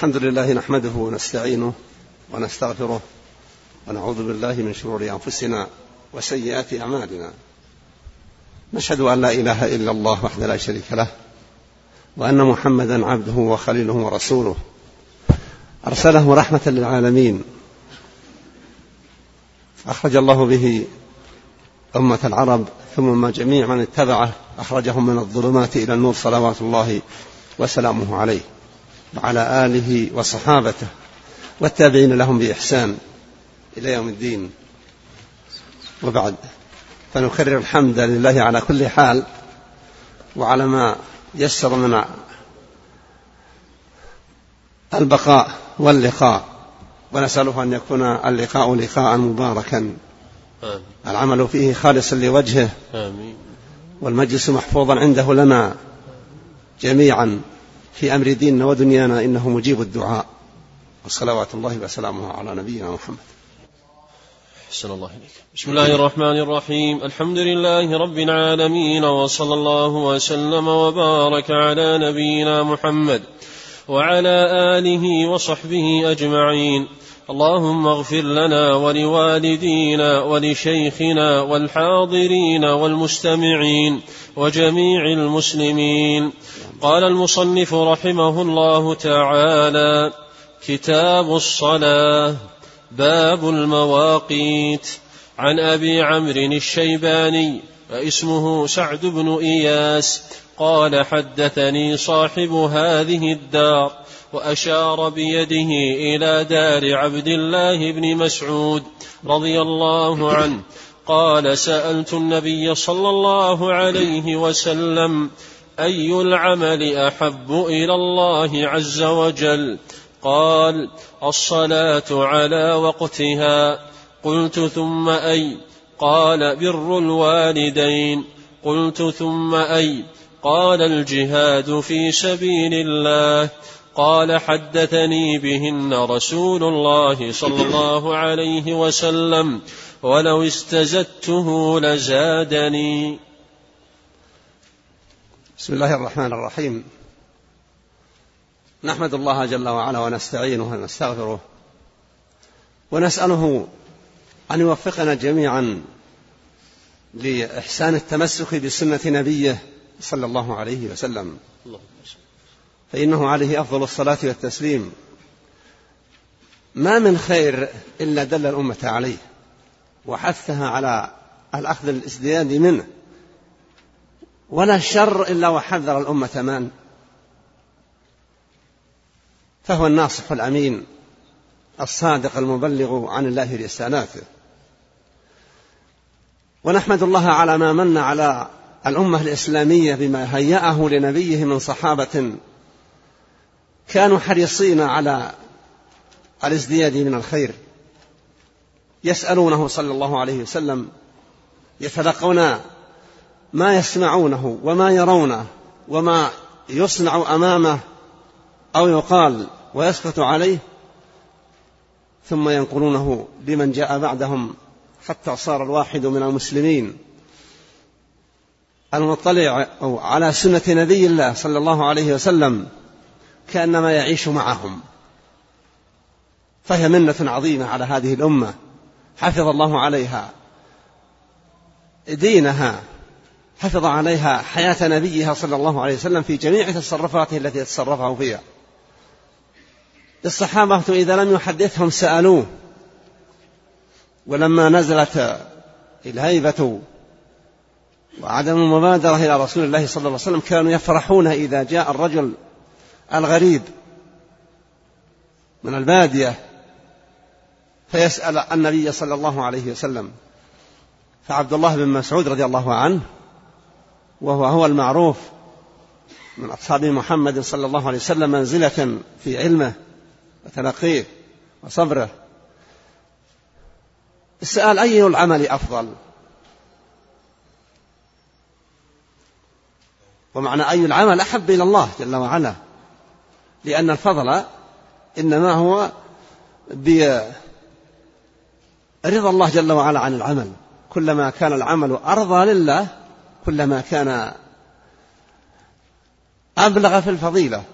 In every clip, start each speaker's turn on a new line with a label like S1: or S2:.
S1: الحمد لله نحمده ونستعينه ونستغفره ونعوذ بالله من شرور أنفسنا وسيئات أعمالنا. نشهد أن لا إله إلا الله وحده لا شريك له وأن محمدا عبده وخليله ورسوله. أرسله رحمة للعالمين. أخرج الله به أمة العرب ثم جميع من اتبعه أخرجهم من الظلمات إلى النور صلوات الله وسلامه عليه. وعلى آله وصحابته والتابعين لهم بإحسان إلى يوم الدين وبعد فنكرر الحمد لله على كل حال وعلى ما يسر من البقاء واللقاء ونسأله أن يكون اللقاء لقاء مباركا آمين. العمل فيه خالصا لوجهه آمين. والمجلس محفوظا عنده لنا جميعا في أمر ديننا ودنيانا إنه مجيب الدعاء. وصلوات الله وسلامه على نبينا محمد.
S2: أحسن الله إليك. بسم الله الرحمن الرحيم. الحمد لله رب العالمين وصلى الله وسلم وبارك على نبينا محمد وعلى آله وصحبه أجمعين. اللهم اغفر لنا ولوالدينا ولشيخنا والحاضرين والمستمعين وجميع المسلمين. قال المصنف رحمه الله تعالى كتاب الصلاة باب المواقيت. عن أبي عمرو الشيباني واسمه سعد بن إياس قال حدثني صاحب هذه الدار. وأشار بيده إلى دار عبد الله بن مسعود رضي الله عنه. قال سألت النبي صلى الله عليه وسلم أي العمل أحب إلى الله عز وجل؟ قال الصلاة على وقتها. قلت ثم أي؟ قال بر الوالدين. قلت ثم أي؟ قال الجهاد في سبيل الله. قال حدثني بهن رسول الله صلى الله عليه وسلم ولو استزدته لزادني.
S1: بسم الله الرحمن الرحيم. نحمد الله جل وعلا ونستعينه ونستغفره ونسأله أن يوفقنا جميعا لإحسان التمسك بسنة نبيه صلى الله عليه وسلم. فإنه عليه أفضل الصلاة والتسليم. ما من خير إلا دل الأمة عليه وحثها على الأخذ الازدياد منه. ولا شر إلا وحذر الأمة من؟ فهو الناصح الأمين الصادق المبلغ عن الله رسالاته. ونحمد الله على ما من على الأمة الإسلامية بما هيأه لنبيه من صحابة كانوا حريصين على الازدياد من الخير. يسألونه صلى الله عليه وسلم يتلقون ما يسمعونه وما يرونه وما يصنع أمامه أو يقال ويسكت عليه ثم ينقلونه لمن جاء بعدهم حتى صار الواحد من المسلمين. المطلع أو على سنة نبي الله صلى الله عليه وسلم كأنما يعيش معهم. فهي منة عظيمة على هذه الأمة. حفظ الله عليها. دينها. حفظ عليها حياة نبيها صلى الله عليه وسلم في جميع تصرفاته التي تصرفه فيها. الصحابة إذا لم يحدثهم سألوه. ولما نزلت الهيبة وعدم المبادرة إلى رسول الله صلى الله عليه وسلم كانوا يفرحون إذا جاء الرجل الغريب من البادية فيسأل النبي صلى الله عليه وسلم فعبد الله بن مسعود رضي الله عنه وهو هو المعروف من أصحاب محمد صلى الله عليه وسلم منزلة في علمه وتلقيه وصبره. السؤال أي العمل أفضل؟ ومعنى أي العمل أحب إلى الله جل وعلا. لأن الفضل إنما هو برضا الله جل وعلا عن العمل. كلما كان العمل أرضى لله كلما كان أبلغ في الفضيلة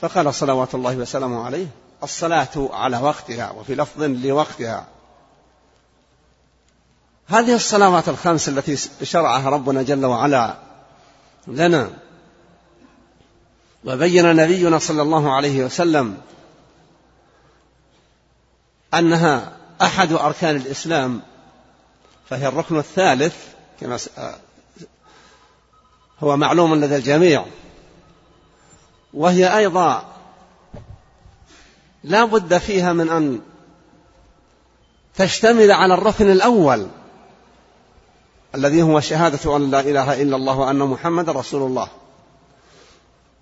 S1: فقال صلوات الله وسلامه عليه الصلاة على وقتها وفي لفظ لوقتها. هذه الصلوات الخمس التي شرعها ربنا جل وعلا لنا. وبين نبينا صلى الله عليه وسلم أنها أحد أركان الإسلام فهي الركن الثالث كما هو معلوم لدى الجميع. وهي أيضا لا بد فيها من أن تشتمل على الركن الأول الذي هو شهادة أن لا إله إلا الله وأن محمد رسول الله.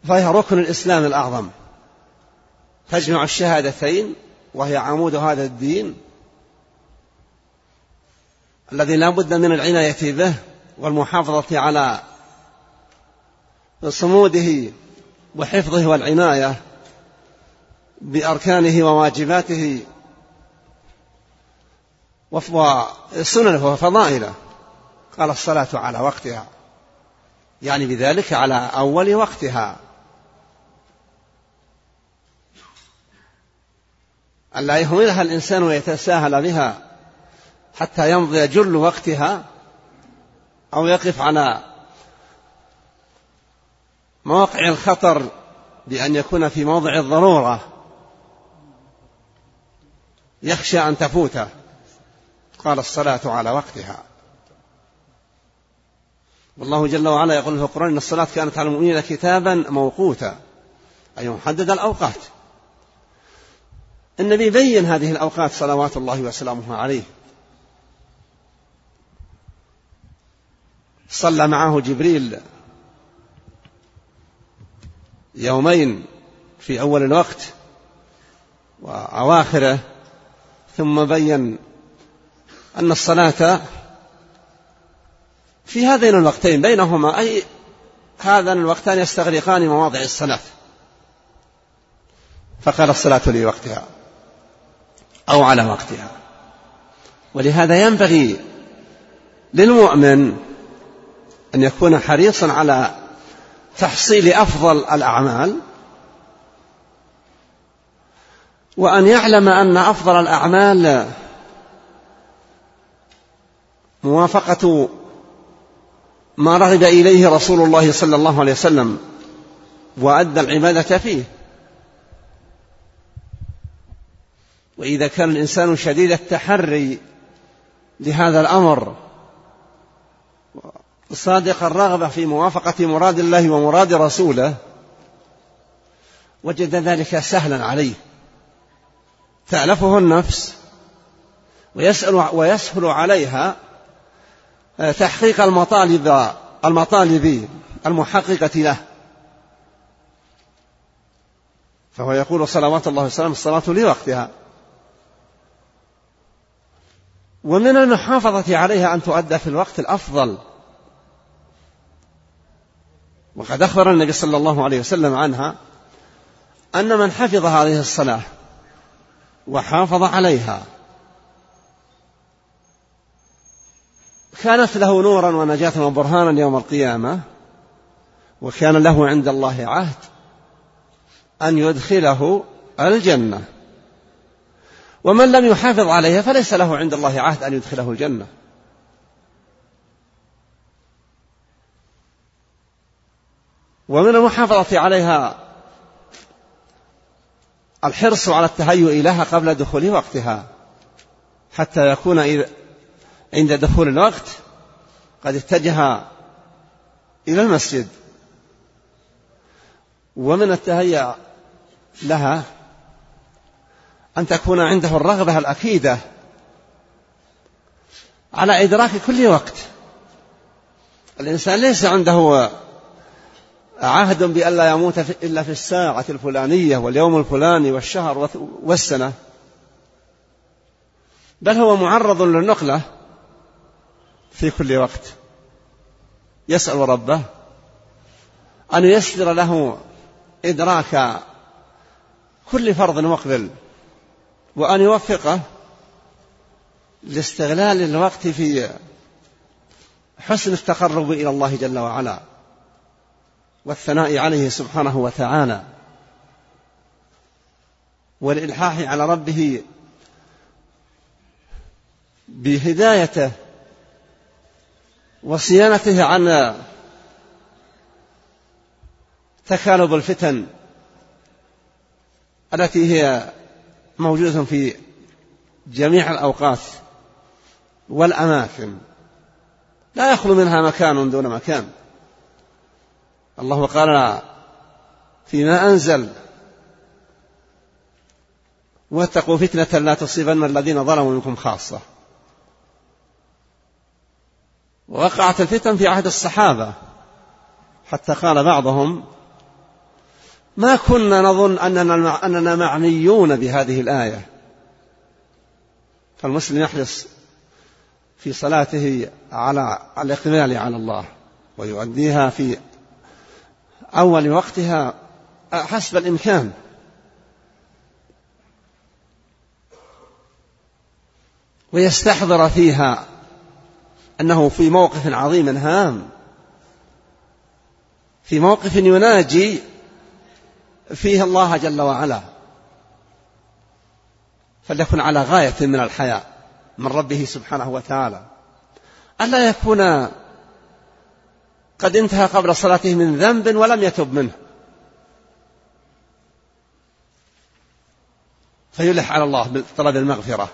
S1: فهي ركن الإسلام الأعظم. تجمع الشهادتين وهي عمود هذا الدين الذي لا بد من العناية به والمحافظة على صموده وحفظه والعناية بأركانه وواجباته وسننه وفضائله. قال الصلاة على وقتها. يعني بذلك على أول وقتها. ألا يهملها الإنسان ويتساهل بها حتى يمضي جل وقتها أو يقف على مواقع الخطر بأن يكون في موضع الضرورة. يخشى أن تفوته قال الصلاة على وقتها. والله جل وعلا يقول في القرآن إن الصلاة كانت على المؤمنين كتابا موقوتا أي محدد الأوقات. النبي بين هذه الأوقات صلوات الله وسلامه عليه. صلى معه جبريل يومين في أول الوقت وأواخره ثم بين أن الصلاة في هذين الوقتين بينهما أي هذان الوقتان يستغرقان مواضع الصلاة. فقال الصلاة لوقتها. أو على وقتها. ولهذا ينبغي للمؤمن أن يكون حريصا على تحصيل أفضل الأعمال وأن يعلم أن أفضل الأعمال موافقة ما رغب إليه رسول الله صلى الله عليه وسلم وأدى العبادة فيه. وإذا كان الإنسان شديد التحري لهذا الأمر صادق الرغبة في موافقة مراد الله ومراد رسوله وجد ذلك سهلا عليه. تألفه النفس ويسأل ويسهل عليها تحقيق المطالب المطالب المحققة له. فهو يقول صلوات الله وسلامه الصلاة لوقتها. ومن المحافظة عليها أن تؤدى في الوقت الأفضل. وقد أخبر النبي صلى الله عليه وسلم عنها أن من حفظ هذه الصلاة وحافظ عليها كانت له نورا ونجاة وبرهانا يوم القيامة وكان له عند الله عهد أن يدخله الجنة. ومن لم يحافظ عليها فليس له عند الله عهد أن يدخله الجنة. ومن المحافظة عليها الحرص على التهيؤ لها قبل دخول وقتها حتى يكون عند دخول الوقت قد اتجه إلى المسجد. ومن التهيأ لها أن تكون عنده الرغبة الأكيدة على إدراك كل وقت. الإنسان ليس عنده عهد بأن لا يموت إلا في الساعة الفلانية واليوم الفلاني والشهر والسنة. بل هو معرض للنقلة في كل وقت. يسأل ربه أن ييسر له إدراك كل فرض مقبل. وأن يوفقه لاستغلال الوقت في حسن التقرب إلى الله جل وعلا والثناء عليه سبحانه وتعالى والإلحاح على ربه بهدايته وصيانته عن تكالب الفتن التي هي موجودة في جميع الأوقات والأماكن. لا يخلو منها مكان دون مكان. الله قال فيما أنزل واتقوا فتنة لا تصيبن الذين ظلموا منكم خاصة. ووقعت الفتن في عهد الصحابة. حتى قال بعضهم ما كنا نظن أننا, أننا معنيون بهذه الآية. فالمسلم يحرص في صلاته على الإقبال على الله ويؤديها في أول وقتها حسب الإمكان. ويستحضر فيها أنه في موقف عظيم هام. في موقف يناجي فيه الله جل وعلا فليكن على غاية من الحياء من ربه سبحانه وتعالى. ألا يكون قد انتهى قبل صلاته من ذنب ولم يتب منه؟ فيلح على الله بطلب المغفرة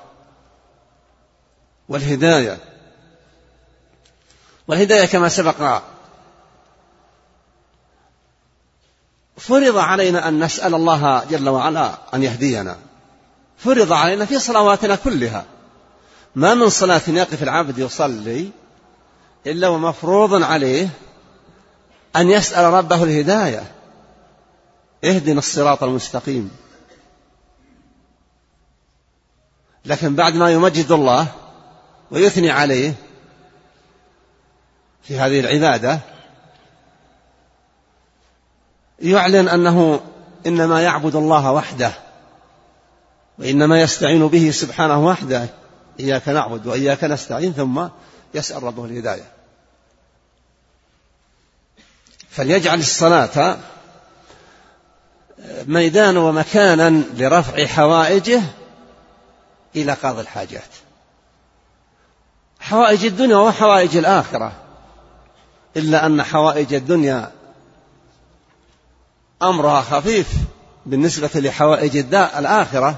S1: والهداية. والهداية كما سبق فرض علينا أن نسأل الله جل وعلا أن يهدينا. فرض علينا في صلواتنا كلها. ما من صلاة يقف العبد يصلي إلا ومفروض عليه أن يسأل ربه الهداية. اهدنا الصراط المستقيم. لكن بعد ما يمجد الله ويثني عليه في هذه العبادة يعلن أنه إنما يعبد الله وحده وإنما يستعين به سبحانه وحده إياك نعبد وإياك نستعين ثم يسأل ربه الهداية. فليجعل الصلاة ميدان ومكانا لرفع حوائجه إلى قاضي الحاجات. حوائج الدنيا وحوائج الآخرة إلا أن حوائج الدنيا أمرها خفيف بالنسبة لحوائج الآخرة.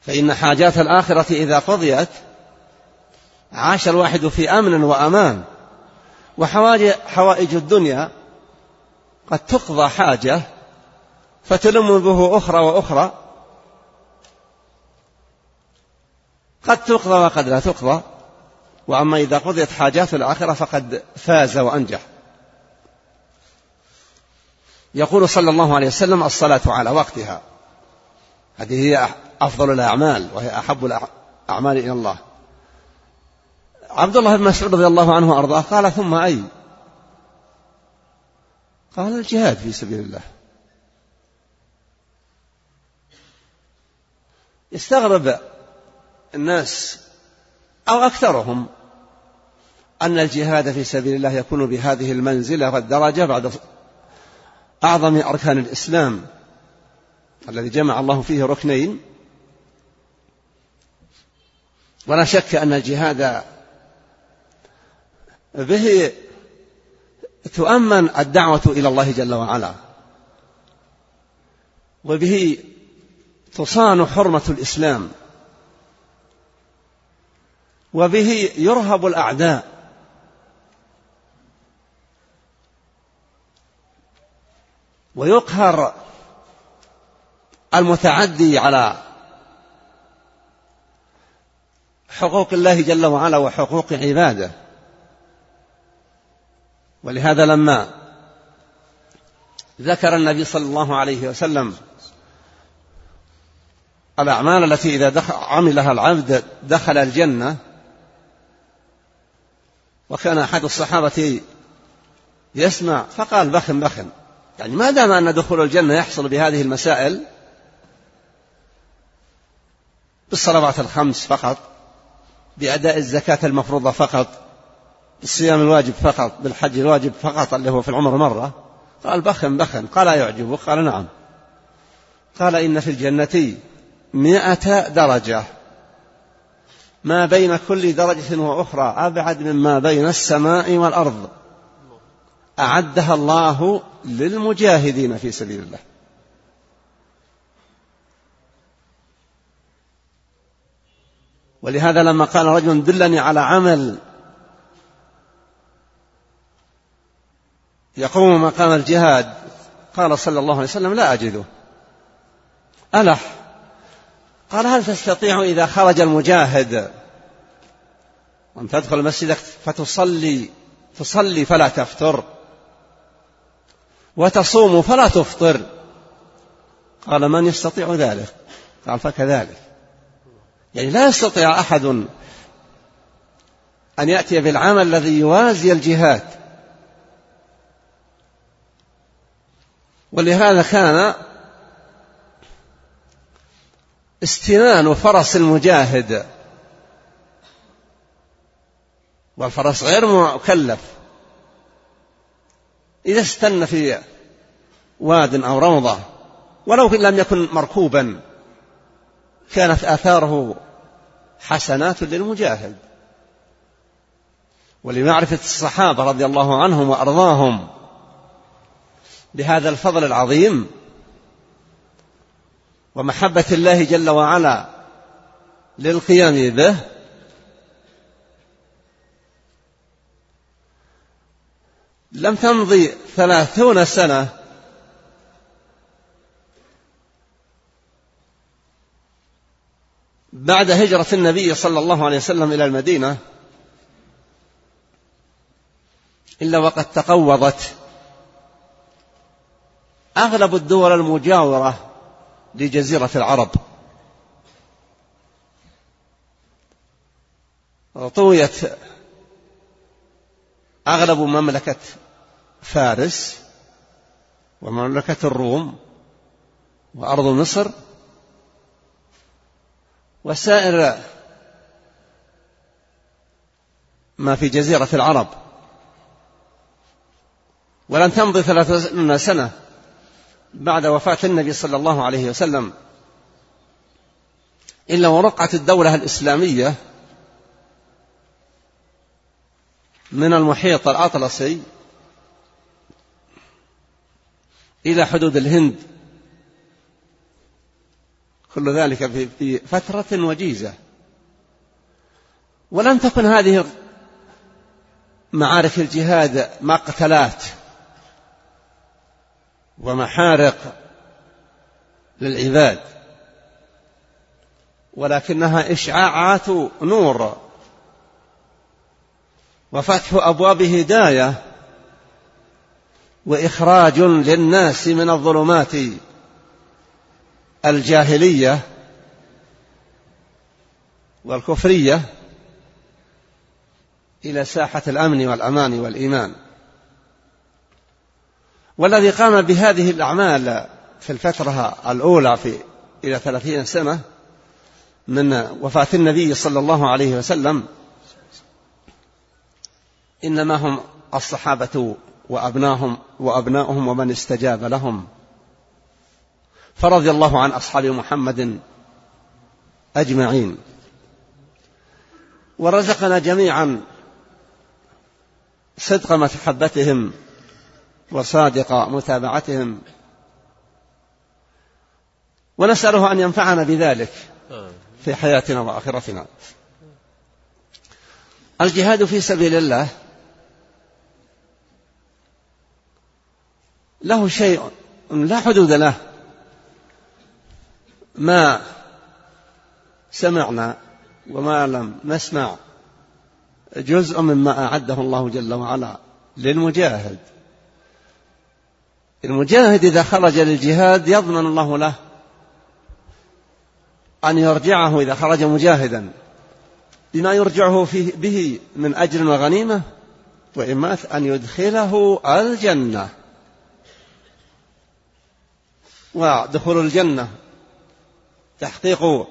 S1: فإن حاجات الآخرة إذا قضيت عاش الواحد في أمن وأمان. وحوائج الدنيا قد تقضى حاجة فتلم به أخرى وأخرى. قد تقضى وقد لا تقضى. وأما إذا قضيت حاجات الآخرة فقد فاز وأنجح. يقول صلى الله عليه وسلم الصلاة على وقتها. هذه هي أفضل الأعمال وهي أحب الأعمال إلى الله. عبد الله بن مسعود رضي الله عنه وأرضاه قال ثم أي؟ قال الجهاد في سبيل الله. يستغرب الناس أو أكثرهم أن الجهاد في سبيل الله يكون بهذه المنزلة والدرجة بعد أعظم أركان الإسلام الذي جمع الله فيه ركنين. ولا شك أن الجهاد به تؤمن الدعوة إلى الله جل وعلا وبه تصان حرمة الإسلام وبه يرهب الأعداء. ويقهر المتعدي على حقوق الله جل وعلا وحقوق عباده. ولهذا لما ذكر النبي صلى الله عليه وسلم الأعمال التي إذا دخل عملها العبد دخل الجنة وكان أحد الصحابة يسمع فقال بخن بخن. يعني ما دام أن دخول الجنة يحصل بهذه المسائل بالصلوات الخمس فقط بأداء الزكاة المفروضة فقط بالصيام الواجب فقط بالحج الواجب فقط اللي هو في العمر مرة قال بخن بخن قال يعجبه قال نعم. قال إن في الجنة مئة درجة. ما بين كل درجة وأخرى أبعد مما بين السماء والأرض. أعدها الله للمجاهدين في سبيل الله. ولهذا لما قال رجل دلني على عمل يقوم مقام الجهاد قال صلى الله عليه وسلم لا أجده. ألح قال هل تستطيع إذا خرج المجاهد أن تدخل المسجد فتصلي تصلي فلا تفتر؟ وتصوم فلا تفطر. قال من يستطيع ذلك؟ قال فكذلك. يعني لا يستطيع أحد أن يأتي بالعمل الذي يوازي الجهاد. ولهذا كان استنان فرس المجاهد. والفرس غير مكلف. إذا استن في واد أو روضة ولو لم يكن مركوبا كانت آثاره حسنات للمجاهد. ولمعرفة الصحابة رضي الله عنهم وأرضاهم بهذا الفضل العظيم ومحبة الله جل وعلا للقيام به لم تمضي ثلاثون سنة. بعد هجرة النبي صلى الله عليه وسلم إلى المدينة إلا وقد تقوضت. أغلب الدول المجاورة لجزيرة العرب. طويت أغلب مملكة فارس ومملكة الروم وأرض مصر وسائر ما في جزيرة العرب. ولن تمضي ثلاثون سنة بعد وفاة النبي صلى الله عليه وسلم إلا ورقعت الدولة الإسلامية من المحيط الأطلسي إلى حدود الهند. كل ذلك في فترة وجيزة. ولم تكن هذه معارك الجهاد مقتلات ومحارق للعباد ولكنها إشعاعات نور وفتح أبواب هداية وإخراج للناس من الظلمات الجاهلية والكفرية إلى ساحة الأمن والأمان والإيمان. والذي قام بهذه الأعمال في الفترة الأولى في إلى ثلاثين سنة من وفاة النبي صلى الله عليه وسلم إنما هم الصحابة وأبناهم وأبناؤهم ومن استجاب لهم. فرضي الله عن أصحاب محمد أجمعين. ورزقنا جميعا صدق محبتهم وصادق متابعتهم. ونسأله أن ينفعنا بذلك في حياتنا وآخرتنا. الجهاد في سبيل الله له شيء لا حدود له. ما سمعنا وما لم نسمع جزء مما أعده الله جل وعلا للمجاهد. المجاهد إذا خرج للجهاد يضمن الله له أن يرجعه إذا خرج مجاهدا. بما يرجعه فيه به من أجر وغنيمة وإما أن يدخله الجنة. ودخول الجنة تحقيق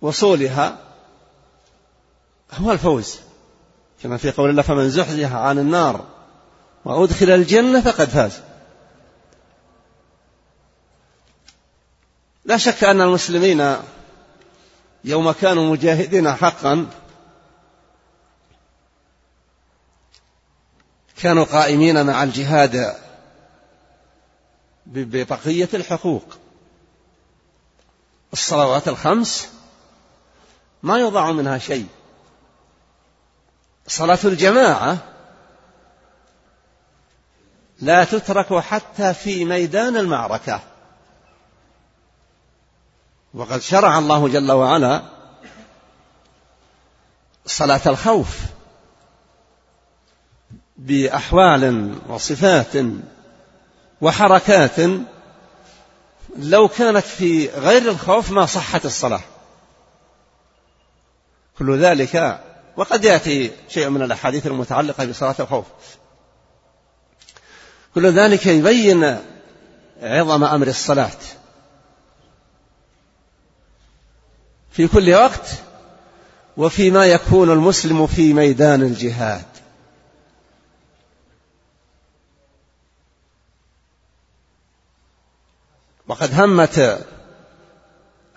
S1: وصولها هو الفوز. كما في قول الله فمن زحزح عن النار وأدخل الجنة فقد فاز. لا شك أن المسلمين يوم كانوا مجاهدين حقا كانوا قائمين مع الجهاد ببقية الحقوق. الصلوات الخمس ما يضاع منها شيء. صلاة الجماعة لا تترك حتى في ميدان المعركة. وقد شرع الله جل وعلا صلاة الخوف بأحوال وصفات وحركات لو كانت في غير الخوف ما صحت الصلاة. كل ذلك وقد يأتي شيء من الأحاديث المتعلقة بصلاة الخوف. كل ذلك يبين عظم أمر الصلاة. في كل وقت وفيما يكون المسلم في ميدان الجهاد. وقد همت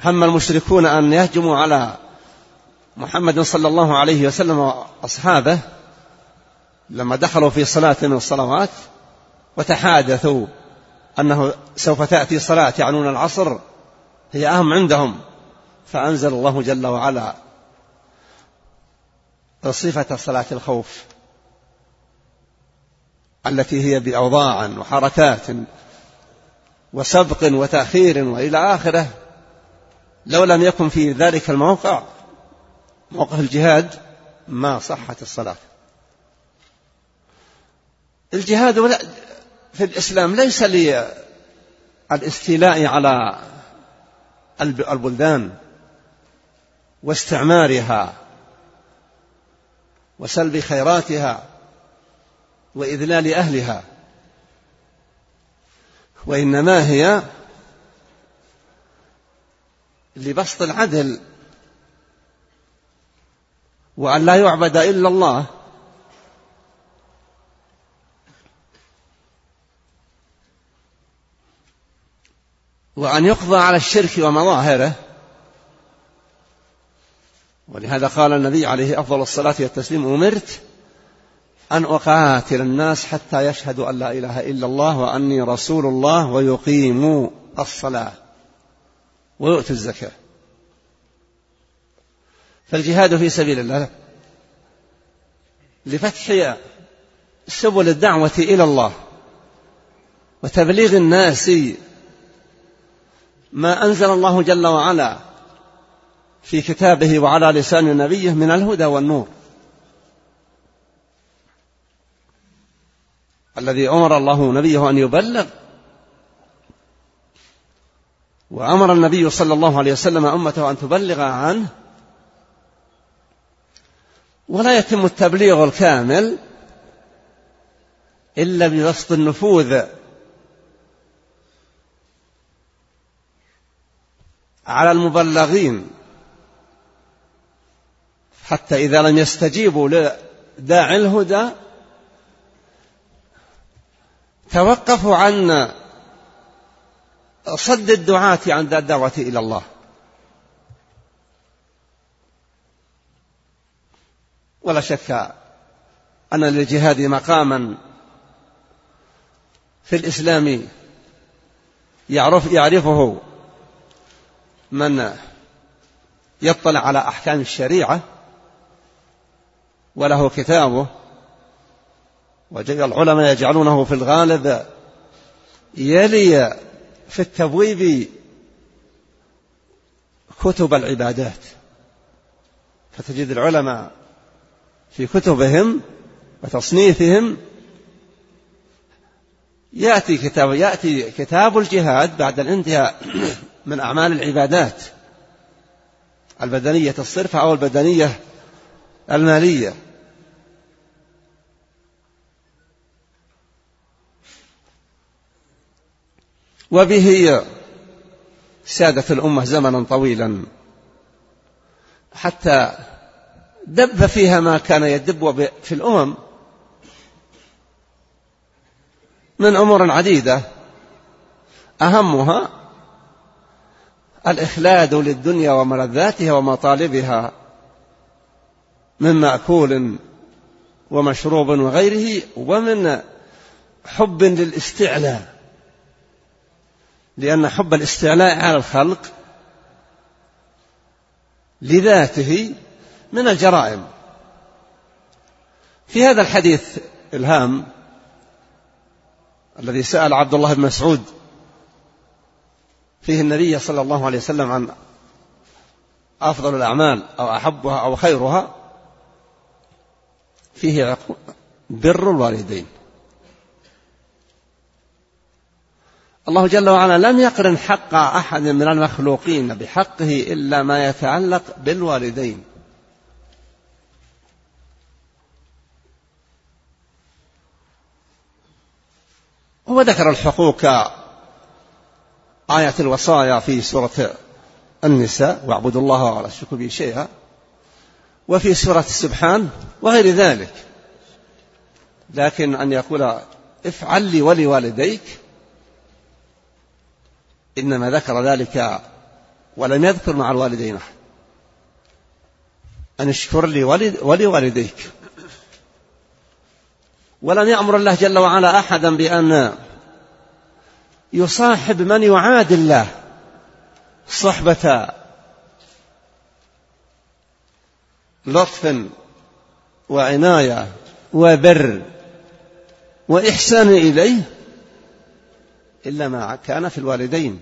S1: هم المشركون أن يهجموا على محمد صلى الله عليه وسلم وأصحابه لما دخلوا في صلاة من الصلوات وتحادثوا أنه سوف تأتي صلاة يعنون العصر هي أهم عندهم. فأنزل الله جل وعلا صفة صلاة الخوف التي هي بأوضاع وحركات وسبق وتأخير وإلى آخره لو لم يكن في ذلك الموقع موقف الجهاد ما صحت الصلاة. الجهاد في الإسلام ليس للإستيلاء على البلدان واستعمارها وسلب خيراتها وإذلال أهلها. وإنما هي لبسط العدل وأن لا يعبد إلا الله. وأن يقضى على الشرك ومظاهره. ولهذا قال النبي عليه أفضل الصلاة والتسليم أمرت أن أقاتل الناس حتى يشهدوا أن لا إله إلا الله وأني رسول الله ويقيموا الصلاة ويؤتوا الزكاة. فالجهاد في سبيل الله لفتح سبل الدعوة إلى الله وتبليغ الناس ما أنزل الله جل وعلا في كتابه وعلى لسان نبيه من الهدى والنور. الذي أمر الله نبيه أن يبلغ وأمر النبي صلى الله عليه وسلم أمته أن تبلغ عنه ولا يتم التبليغ الكامل إلا ببسط النفوذ. على المبلغين حتى إذا لم يستجيبوا لداعي الهدى توقفوا عن صد الدعاة عن الدعوة إلى الله. ولا شك أن للجهاد مقاما في الإسلام يعرف يعرفه من يطلع على أحكام الشريعة وله كتابه والعلماء يجعلونه في الغالب يلي في التبويب كتب العبادات. فتجد العلماء في كتبهم وتصنيفهم يأتي كتاب يأتي كتاب الجهاد بعد الانتهاء من أعمال العبادات. البدنية الصرفة أو البدنية المالية. وبه سادت الأمة زمنا طويلا. حتى دب فيها ما كان يدب في الأمم. من أمور عديدة. أهمها الإخلاد للدنيا وملذاتها ومطالبها من مأكول ومشروب وغيره ومن حب للاستعلاء. لأن حب الاستعلاء على الخلق لذاته من الجرائم. في هذا الحديث الهام الذي سأل عبد الله بن مسعود فيه النبي صلى الله عليه وسلم عن أفضل الأعمال أو أحبها أو خيرها فيه بر الوالدين. الله جل وعلا لم يقرن حق أحد من المخلوقين بحقه إلا ما يتعلق بالوالدين. هو ذكر الحقوق آية الوصايا في سورة النساء واعبدوا الله ولا تشركوا به شيئا وفي سورة السبحان وغير ذلك. لكن أن يقول افعل لي ولوالديك إنما ذكر ذلك ولم يذكر مع الوالدين أحد. أن اشكر لي ولوالديك. ولم يأمر الله جل وعلا أحدا بأن يصاحب من يعادي الله صحبة لطف وعناية وبر وإحسان إليه إلا ما كان في الوالدين.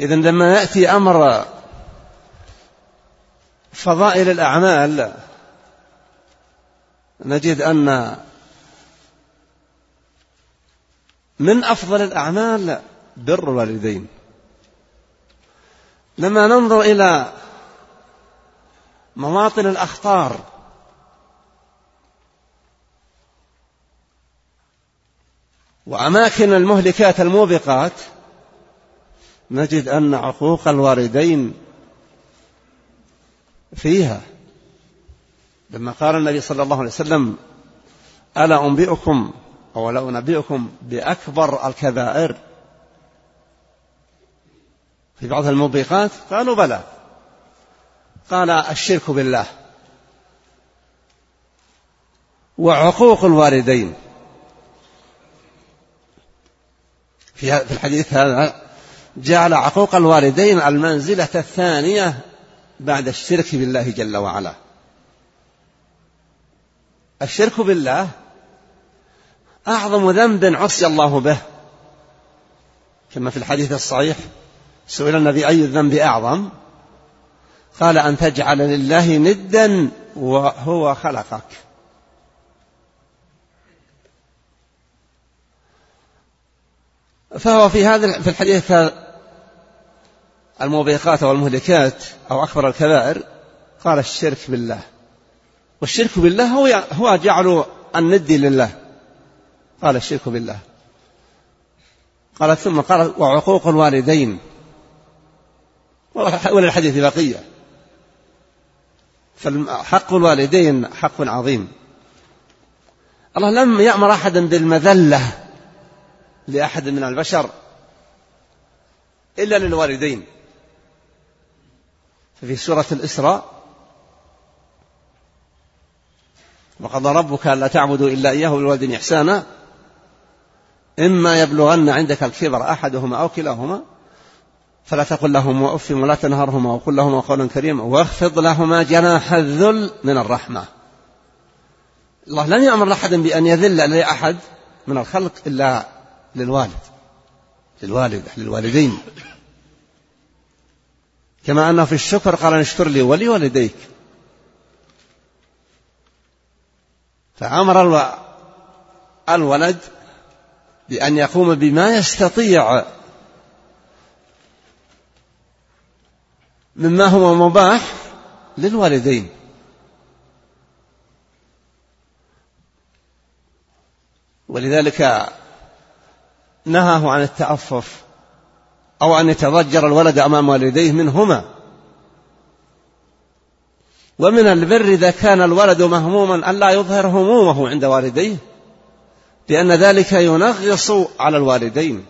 S1: إذا لما يأتي أمر فضائل الأعمال نجد أن من أفضل الأعمال بر الوالدين. لما ننظر إلى مواطن الأخطار وأماكن المهلكات الموبقات نجد أن عقوق الوالدين فيها. لما قال النبي صلى الله عليه وسلم ألا أنبئكم أو لا أنبئكم بأكبر الكبائر؟ في بعض الموبقات قالوا بلى. قال الشرك بالله. وعقوق الوالدين في الحديث هذا جعل عقوق الوالدين المنزلة الثانية بعد الشرك بالله جل وعلا. الشرك بالله أعظم ذنب عصي الله به. كما في الحديث الصحيح سئل النبي أي الذنب أعظم؟ قال أن تجعل لله ندا وهو خلقك. فهو في هذا في الحديث الموبقات أو المهلكات أو أكبر الكبائر قال الشرك بالله. والشرك بالله هو هو جعل الند لله. قال الشرك بالله. قال ثم قال وعقوق الوالدين. وللحديث بقية. فحق الوالدين حق عظيم. الله لم يأمر أحدا بالمذلة. لأحد من البشر إلا للوالدين. ففي سورة الإسراء وقضى ربك ألا تعبدوا إلا إياه بالوالدين إحسانا. إما يبلغن عندك الكبر أحدهما أو كلاهما فلا تقل لهما أف ولا تنهرهما وقل لهما قولا كريما واخفض لهما جناح الذل من الرحمة. الله لم يأمر أحدا بأن يذل لأحد من الخلق إلا للوالد للوالد للوالدين كما أنه في الشكر قال اشكر لي ولوالديك. فأمر الولد بأن يقوم بما يستطيع. مما هو مباح للوالدين. ولذلك نهاه عن التعفف أو أن يتضجر الولد أمام والديه منهما. ومن البر إذا كان الولد مهموما ألا يظهر همومه عند والديه لأن ذلك ينغص على الوالدين.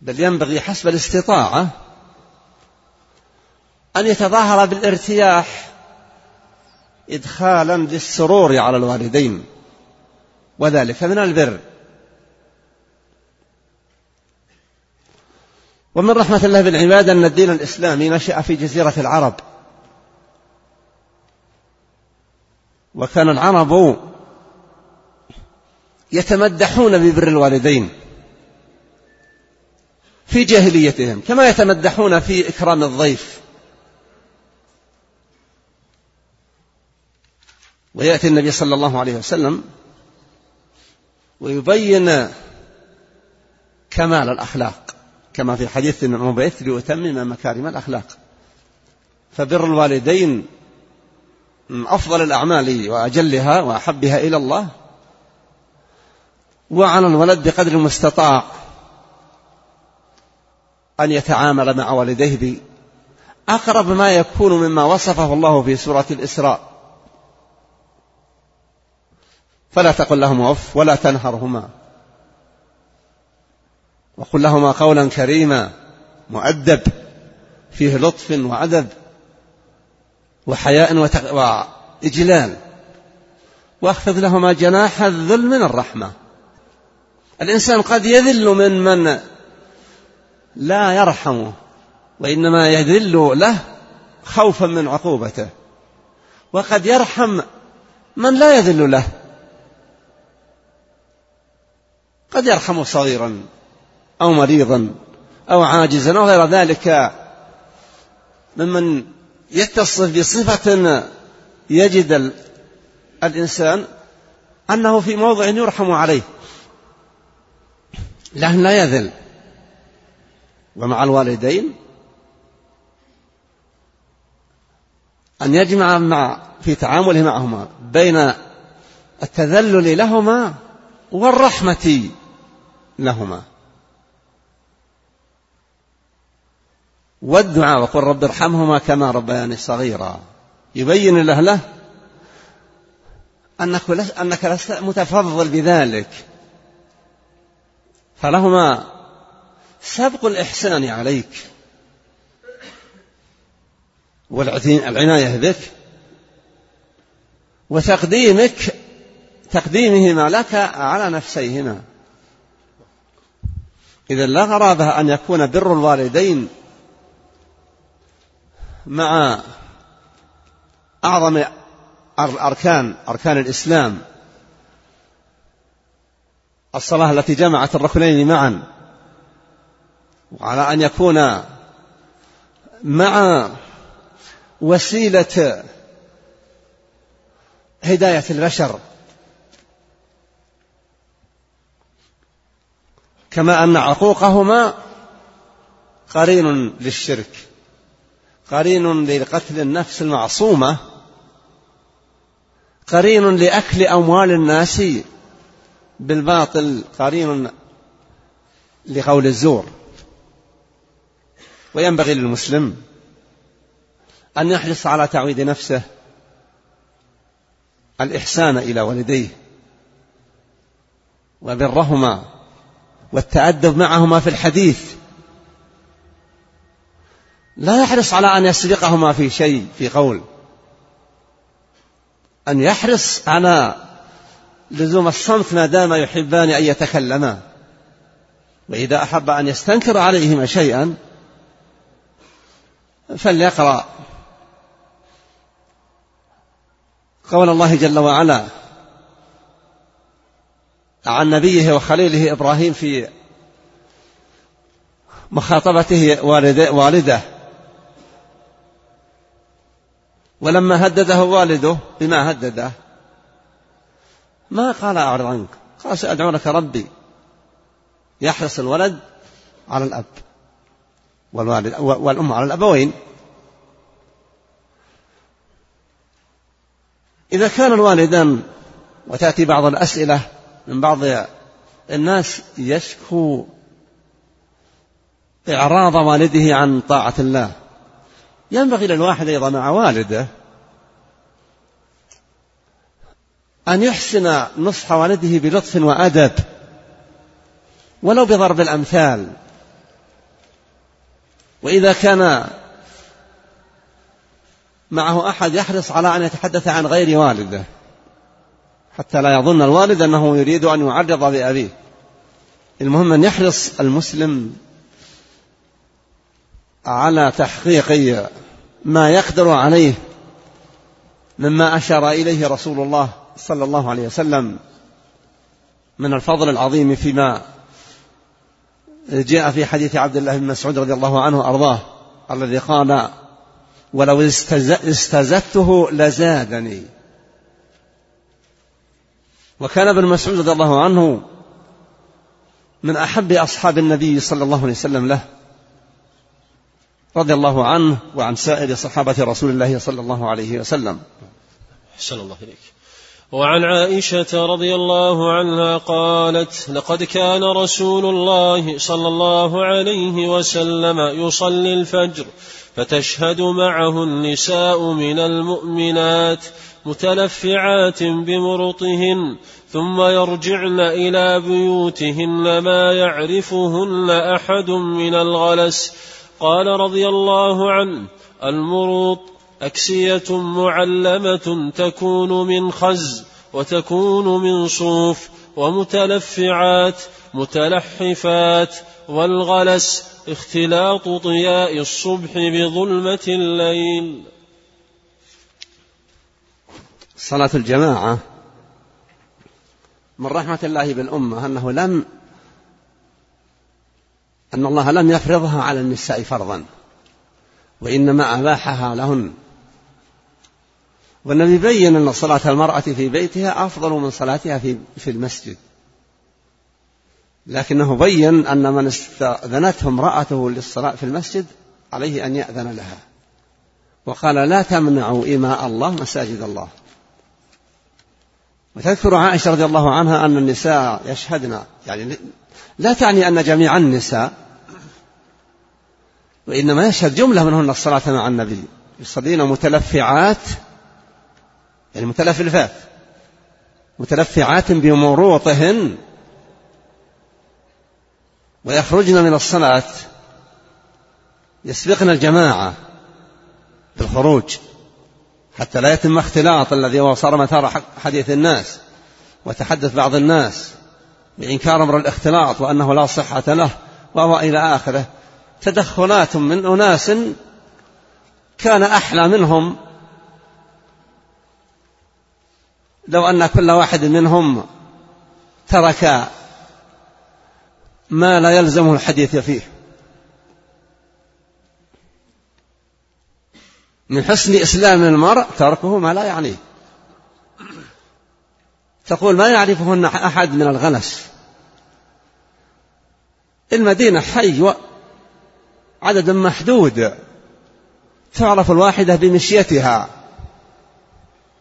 S1: بل ينبغي حسب الاستطاعة أن يتظاهر بالارتياح إدخالا للسرور على الوالدين. وذلك. من البر. ومن رحمة الله بالعباد أن الدين الإسلامي نشأ في جزيرة العرب. وكان العرب يتمدحون ببر الوالدين في جاهليتهم كما يتمدحون في إكرام الضيف. ويأتي النبي صلى الله عليه وسلم ويبين كمال الأخلاق كما في حديث أنه بعثت لأتمم مكارم الأخلاق. فبر الوالدين من أفضل الأعمال وأجلها وأحبها إلى الله وعلى الولد بقدر المستطاع أن يتعامل مع والديه بأقرب ما يكون مما وصفه الله في سورة الإسراء. فلا تقل لهما أف ولا تنهرهما. وقل لهما قولا كريما مؤدب فيه لطف وعدب وحياء وإجلال. واخفض لهما جناح الذل من الرحمة. الإنسان قد يذل من من لا يرحمه وإنما يذل له خوفا من عقوبته. وقد يرحم من لا يذل له. قد يرحم صغيرا أو مريضا أو عاجزا أو غير ذلك. ممن يتصف بصفة يجد الإنسان أنه في موضع يرحم عليه لكن لا يذل. ومع الوالدين أن يجمع مع في تعامله معهما بين التذلل لهما والرحمة. لهما. والدعاء وقل رب ارحمهما كما ربياني صغيرا. يبين له له أنك, أنك لست متفضل بذلك. فلهما سبق الإحسان عليك. والعناية بك. وتقديمك تقديمهما لك على نفسيهما. إذا لا غرابة أن يكون بر الوالدين مع أعظم أركان أركان الإسلام. الصلاة التي جمعت الركنين معا. وعلى أن يكون مع وسيلة هداية البشر. كما أن عقوقهما قرين للشرك قرين لقتل النفس المعصومة قرين لأكل أموال الناس بالباطل قرين لقول الزور. وينبغي للمسلم أن يحرص على تعويد نفسه الإحسان إلى والديه وبرهما والتأدب معهما في الحديث. لا يحرص على أن يسبقهما في شيء في قول. أن يحرص على لزوم الصمت ما دام يحبان أن يتكلما. وإذا أحب أن يستنكر عليهما شيئا فليقرأ. قول الله جل وعلا عن نبيه وخليله إبراهيم في مخاطبته والده ولما هدده والده بما هدده. ما قال أعرض عنك. قال سأدعو لك ربي. يحرص الولد على الأب. والوالد والأم على الأبوين. إذا كان الوالدان وتأتي بعض الأسئلة من بعض الناس يشكو إعراض والده عن طاعة الله. ينبغي للواحد أيضا مع والده أن يحسن نصح والده بلطف وأدب ولو بضرب الأمثال. وإذا كان معه أحد يحرص على أن يتحدث عن غير والده حتى لا يظن الوالد أنه يريد أن يعرض بأبيه المهم أن يحرص المسلم على تحقيق ما يقدر عليه مما أشار إليه رسول الله صلى الله عليه وسلم من الفضل العظيم فيما جاء في حديث عبد الله بن مسعود رضي الله عنه أرضاه الذي قال ولو استزدته لزادني. وكان ابن مسعود رضي الله عنه من أحب أصحاب النبي صلى الله عليه وسلم له رضي الله عنه وعن سائر صحابة رسول الله صلى الله عليه وسلم.
S2: أحسن الله إليك. وعن عائشة رضي الله عنها قالت لقد كان رسول الله صلى الله عليه وسلم يصلي الفجر فتشهد معه النساء من المؤمنات متلفعات بمرطهن ثم يرجعن إلى بيوتهن ما يعرفهن أحد من الغلس. قال رضي الله عنه المروط أكسية معلمة تكون من خز وتكون من صوف ومتلفعات متلحفات والغلس اختلاط ضياء الصبح بظلمة الليل.
S1: صلاة الجماعة من رحمة الله بالأمة أنه لم أن الله لم يفرضها على النساء فرضا وإنما أباحها لهن. والنبي بين أن صلاة المرأة في بيتها أفضل من صلاتها في في المسجد. لكنه بين أن من استأذنته امرأته للصلاة في المسجد عليه أن يأذن لها. وقال لا تمنعوا إماء الله مساجد الله. وتذكر عائشة رضي الله عنها أن النساء يشهدن يعني لا تعني أن جميع النساء وإنما يشهد جملة منهن الصلاة مع النبي. يصلين متلفعات يعني متلفلفات متلفعات بمروطهن ويخرجن من الصلاة يسبقن الجماعة بالخروج حتى لا يتم اختلاط الذي هو صار مثار حديث الناس وتحدث بعض الناس بإنكار أمر الاختلاط وأنه لا صحة له وهو إلى آخره. تدخلات من أناس كان أحلى منهم. لو أن كل واحد منهم ترك ما لا يلزمه الحديث فيه. من حسن إسلام المرء تركه ما لا يعنيه. تقول ما يعرفهن أحد من الغلس. المدينة حي عدد محدود. تعرف الواحدة بمشيتها.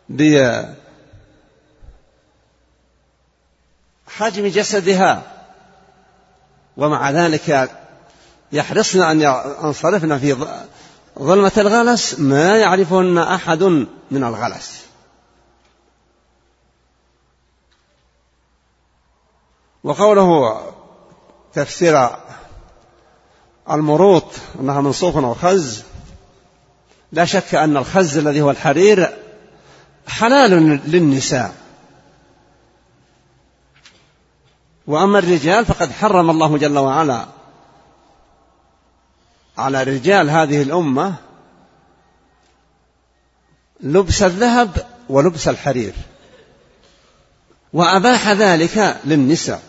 S1: بحجم جسدها. ومع ذلك يحرصن أن ينصرفن في ظلمة الغلس ما يعرفهن أحد من الغلس. وقوله تفسير المروط أنها من صوف أو خز لا شك أن الخز الذي هو الحرير حلال للنساء. وأما الرجال فقد حرم الله جل وعلا على رجال هذه الأمة لبس الذهب ولبس الحرير. وأباح ذلك للنساء.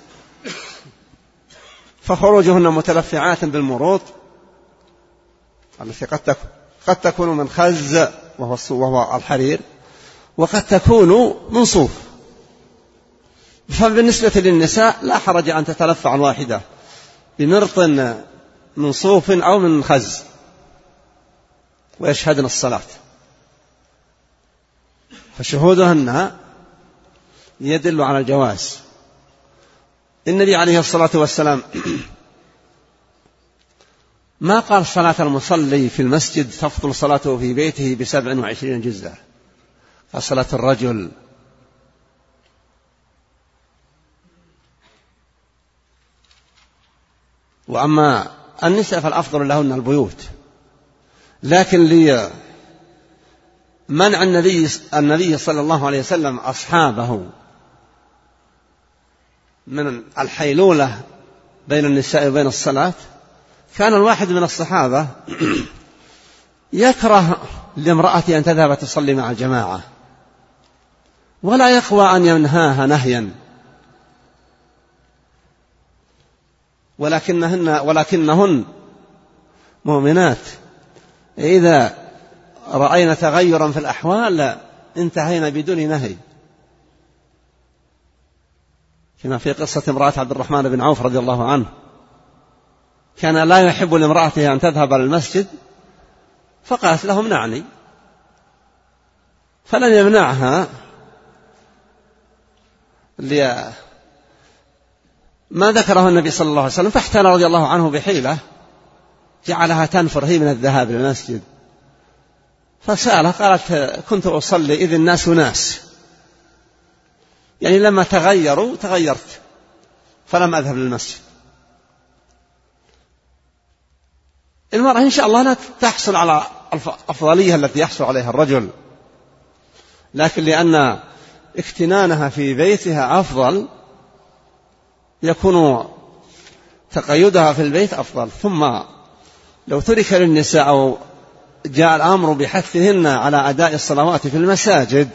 S1: فخروجهن متلفعات بالمروط التي قد قد تكون من خز وهو وهو الحرير وقد تكون من صوف. فبالنسبة للنساء لا حرج أن تتلفع الواحدة بمرط من صوف أو من خز ويشهدن الصلاة. فشهودهن يدل على الجواز. النبي عليه الصلاة والسلام ما قال صلاة المصلي في المسجد تفضل صلاته في بيته بسبع وعشرين جزءا. فصلاة الرجل. وأما النساء فالأفضل لهن البيوت. لكن لي منع النبي النبي صلى الله عليه وسلم أصحابه من الحيلولة بين النساء وبين الصلاة. كان الواحد من الصحابة يكره لامرأته أن تذهب تصلي مع الجماعة ولا يقوى أن ينهاها نهيا. ولكنهن ولكنهن مؤمنات. إذا رأينا تغيرا في الأحوال انتهينا بدون نهي. كما في قصة امرأة عبد الرحمن بن عوف رضي الله عنه. كان لا يحب لامرأته أن تذهب إلى المسجد فقالت له امنعني. فلم يمنعها ما ذكره النبي صلى الله عليه وسلم فاحتال رضي الله عنه بحيلة جعلها تنفر هي من الذهاب إلى المسجد. فسألها قالت كنت أصلي إذ الناس ناس. يعني لما تغيروا تغيرت فلم أذهب للمسجد. المرأة إن شاء الله لا تحصل على الأفضلية التي يحصل عليها الرجل لكن لأن اكتنانها في بيتها أفضل يكون تقيدها في البيت أفضل. ثم لو ترك للنساء أو جاء الأمر بحثهن على أداء الصلوات في المساجد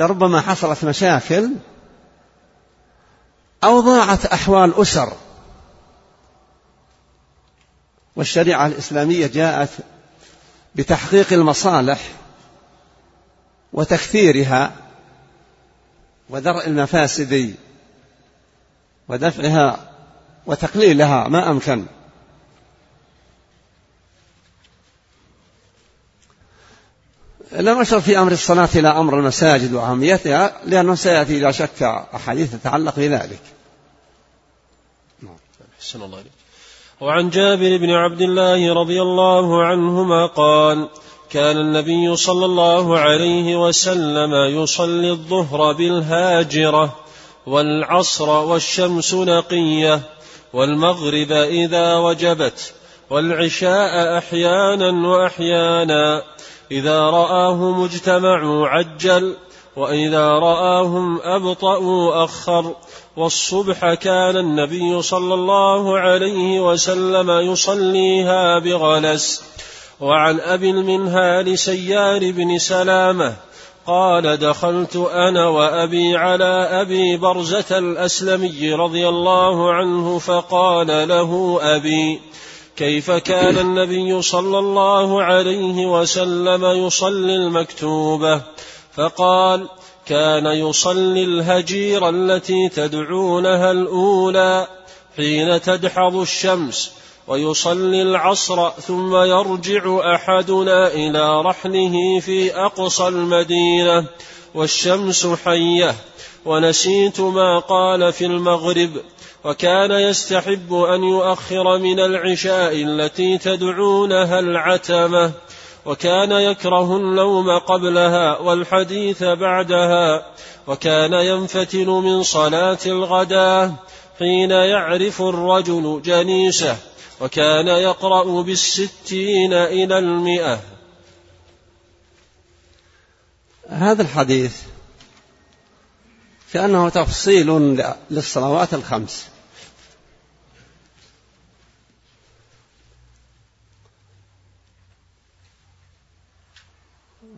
S1: لربما حصلت مشاكل أو ضاعت أحوال أسر. والشريعة الإسلامية جاءت بتحقيق المصالح وتكثيرها ودرء المفاسد ودفعها وتقليلها ما أمكن. لم أشر في أمر الصلاة إلى أمر المساجد وأهميتها لأنه سيأتي لا شك أحاديث تتعلق بذلك.
S2: نعم. الله عليك وعن جابر بن عبد الله رضي الله عنهما قال كان النبي صلى الله عليه وسلم يصلي الظهر بالهاجرة. والعصر والشمس نقية والمغرب إذا وجبت والعشاء أحيانا وأحيانا. إذا رآهم اجتمعوا عجل وإذا رآهم أبطأوا أخر. والصبح كان النبي صلى الله عليه وسلم يصليها بغلس. وعن أبي المنهال سيار بن سلامة قال دخلت أنا وأبي على أبي برزة الأسلمي رضي الله عنه فقال له أبي كيف كان النبي صلى الله عليه وسلم يصلي المكتوبة؟ فقال كان يصلي الهجير التي تدعونها الأولى حين تدحض الشمس ويصلي العصر ثم يرجع أحدنا إلى رحله في أقصى المدينة والشمس حية ونسيت ما قال في المغرب وكان يستحب أن يؤخر من العشاء التي تدعونها العتمة وكان يكره النوم قبلها والحديث بعدها وكان ينفتل من صلاة الغداة حين يعرف الرجل جنيسه وكان يقرأ بالستين إلى المئة.
S1: هذا الحديث كانه تفصيل للصلوات الخمس.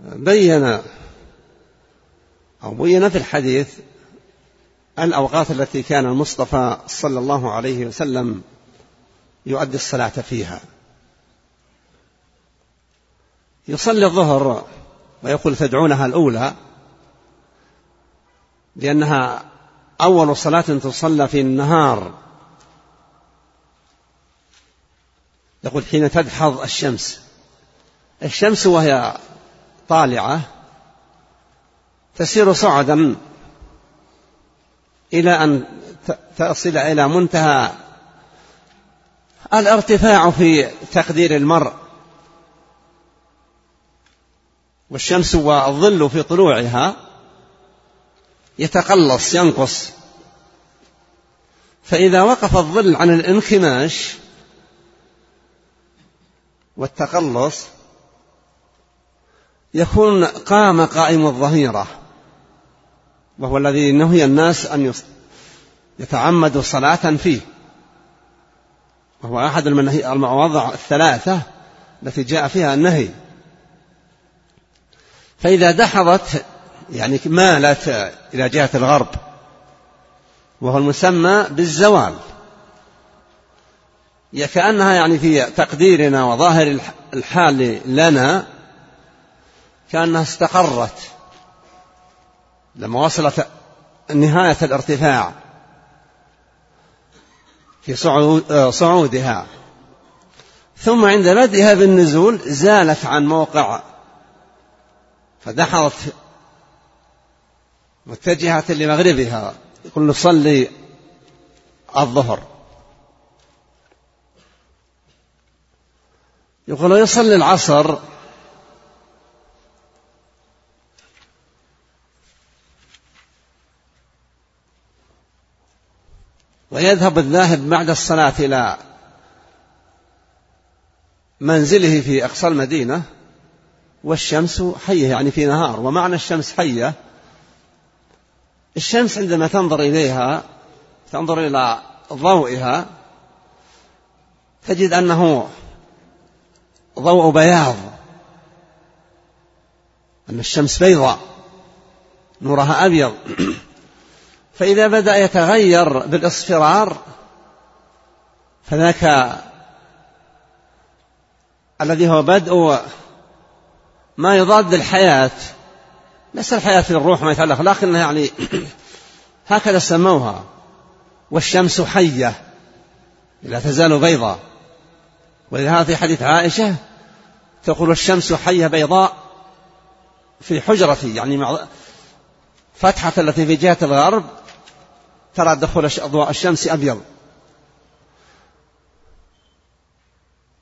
S1: بين أو بين في الحديث الأوقات التي كان المصطفى صلى الله عليه وسلم يؤدي الصلاة فيها. يصلي الظهر ويقول تدعونها الأولى لأنها أول صلاة تصلى في النهار. يقول حين تدحض الشمس. الشمس وهي طالعة تسير صعدا إلى أن تصل إلى منتهى الارتفاع في تقدير المرء. والشمس والظل في طلوعها يتقلص ينقص. فإذا وقف الظل عن الانكماش والتقلص يكون قام قائم الظهيرة. وهو الذي نهي الناس أن يتعمدوا صلاة فيه. وهو أحد المواضع الثلاثة التي جاء فيها النهي. فإذا دحضت يعني مالت إلى جهة الغرب وهو المسمى بالزوال. كأنها يعني في تقديرنا وظاهر الحال لنا كأنها استقرت لما وصلت نهاية الارتفاع. في صعودها. ثم عند بدئها بالنزول زالت عن موقع فدحرت متجهة لمغربها. يقول نصلي الظهر. يقول يصلي العصر ويذهب الذاهب بعد الصلاة إلى منزله في أقصى المدينة والشمس حية يعني في نهار. ومعنى الشمس حية؟ الشمس عندما تنظر إليها تنظر إلى ضوئها تجد أنه ضوء بياض أن الشمس بيضاء نورها أبيض. فإذا بدأ يتغير بالإصفرار فذاك الذي هو بدء ما يضاد الحياة ليس الحياة في الروح ما يتعلق لكنها يعني هكذا سموها. والشمس حية لا تزال بيضاء. ولهذا في حديث عائشة تقول الشمس حية بيضاء في حجرتي يعني مع فتحة التي في جهة الغرب ترى دخول أضواء الشمس أبيض.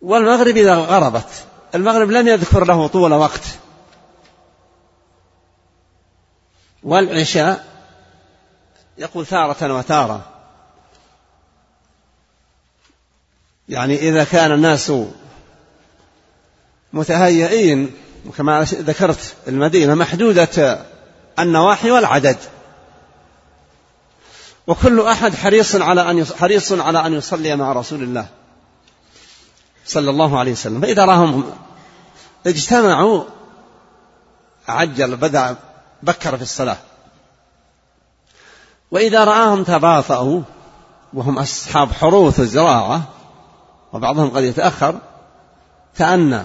S1: والمغرب إذا غربت المغرب لم يذكر له طول وقت. والعشاء يقول تارة وتارة. يعني إذا كان الناس متهيئين وكما ذكرت المدينة محدودة النواحي والعدد. وكل أحد حريص على أن حريص على أن يصلي مع رسول الله صلى الله عليه وسلم. فإذا راهم اجتمعوا عجل بدأ بكر في الصلاة. وإذا رآهم تباطؤوا وهم أصحاب حروث الزراعة وبعضهم قد يتأخر تأنى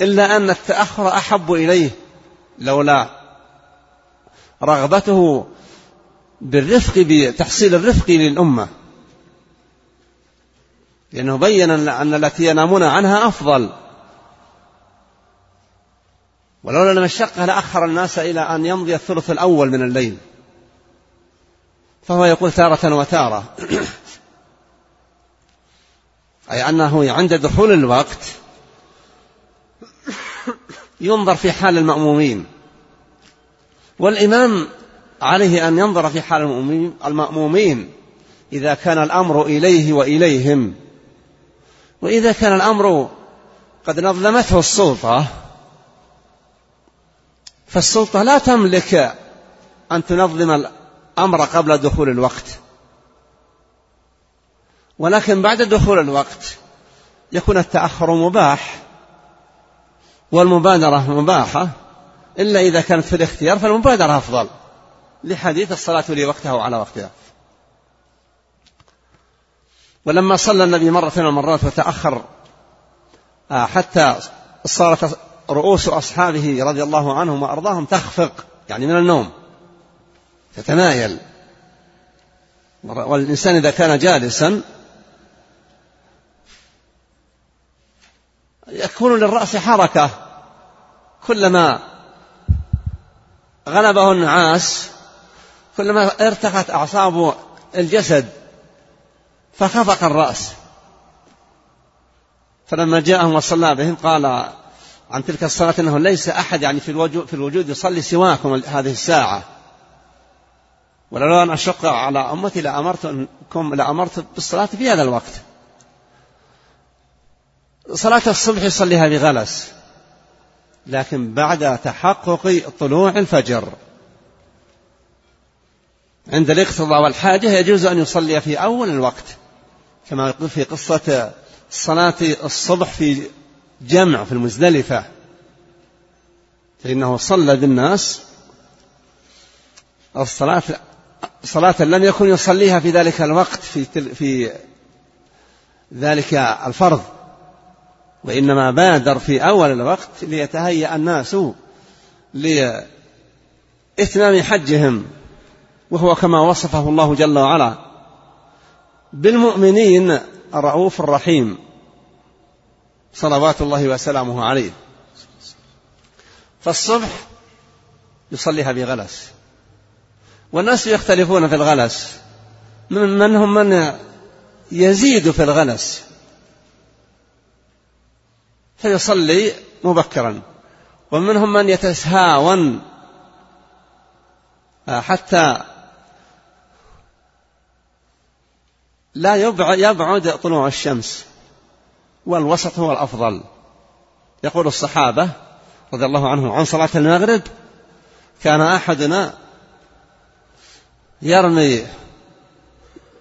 S1: إلا أن التأخر أحب إليه لولا رغبته بالرفق بتحصيل الرفق للأمة. لأنه بين أن التي ينامون عنها أفضل. ولولا المشقة لأخر الناس إلى أن يمضي الثلث الأول من الليل. فهو يقول تارة وتارة. أي أنه عند دخول الوقت ينظر في حال المأمومين. والإمام عليه أن ينظر في حال المأمومين. إذا كان الأمر إليه وإليهم. وإذا كان الأمر قد نظمته السلطة فالسلطة لا تملك أن تنظم الأمر قبل دخول الوقت. ولكن بعد دخول الوقت يكون التأخر مباح والمبادرة مباحة. إلا إذا كانت في الاختيار فالمبادرة أفضل. لحديث الصلاة لي وقتها على وقتها. ولما صلى النبي مرة من المرات وتأخر آه، حتى صارت رؤوس أصحابه رضي الله عنهم وأرضاهم تخفق يعني من النوم تتمايل والإنسان إذا كان جالسا يكون للرأس حركة كلما غلبه النعاس كلما ارتقت أعصاب الجسد فخفق الرأس. فلما جاءهم وصلى بهم قال عن تلك الصلاة أنه ليس أحد يعني في الوجود, في الوجود يصلي سواكم هذه الساعة. ولولا أن أشق على أمتي لأمرتكم لأمرت بالصلاة في هذا الوقت. صلاة الصبح يصليها بغلس لكن بعد تحقق طلوع الفجر. عند الاقتضاء والحاجة يجوز أن يصلي في أول الوقت كما يقول في قصة صلاة الصبح في جمع في المزدلفة. فإنه صلى بالناس الصلاة صلاة لم يكن يصليها في ذلك الوقت في في ذلك الفرض. وإنما بادر في أول الوقت ليتهيأ الناس لإتمام حجهم. وهو كما وصفه الله جل وعلا. بالمؤمنين الرؤوف الرحيم. صلوات الله وسلامه عليه. فالصبح يصليها بغلس والناس يختلفون في الغلس. منهم من يزيد في الغلس. فيصلي مبكرا. ومنهم من يتسهاون حتى لا يبعد طلوع الشمس. والوسط هو الأفضل. يقول الصحابة رضي الله عنهم عن صلاة المغرب كان أحدنا يرمي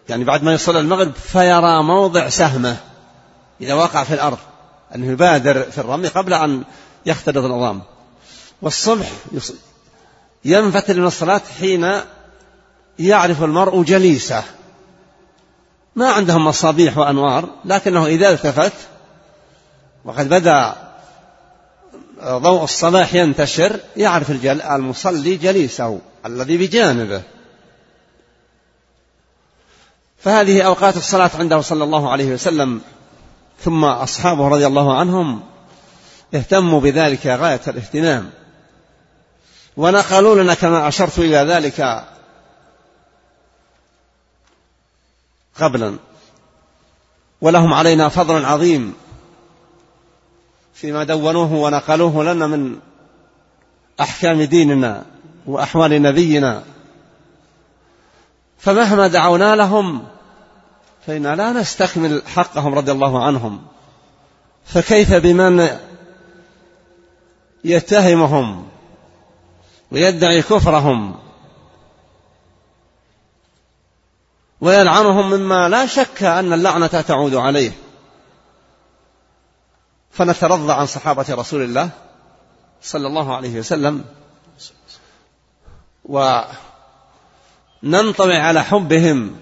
S1: يعني بعد ما يصلي المغرب فيرى موضع سهمة إذا وقع في الأرض أنه يبادر في الرمي قبل أن يختلط النظام والصبح ينفتل من الصلاة حين يعرف المرء جليسه. ما عندهم مصابيح وأنوار لكنه إذا التفت وقد بدأ ضوء الصباح ينتشر يعرف المصلي جليسه الذي بجانبه. فهذه أوقات الصلاة عنده صلى الله عليه وسلم. ثم أصحابه رضي الله عنهم اهتموا بذلك غاية الاهتمام. ونقلوا لنا كما أشرت إلى ذلك قبلا. ولهم علينا فضل عظيم فيما دونوه ونقلوه لنا من أحكام ديننا وأحوال نبينا. فمهما دعونا لهم فإنا لا نستكمل حقهم رضي الله عنهم. فكيف بمن يتهمهم ويدعي كفرهم ويلعنهم مما لا شك أن اللعنة تعود عليه. فنترضى عن صحابة رسول الله صلى الله عليه وسلم وننطوي على حبهم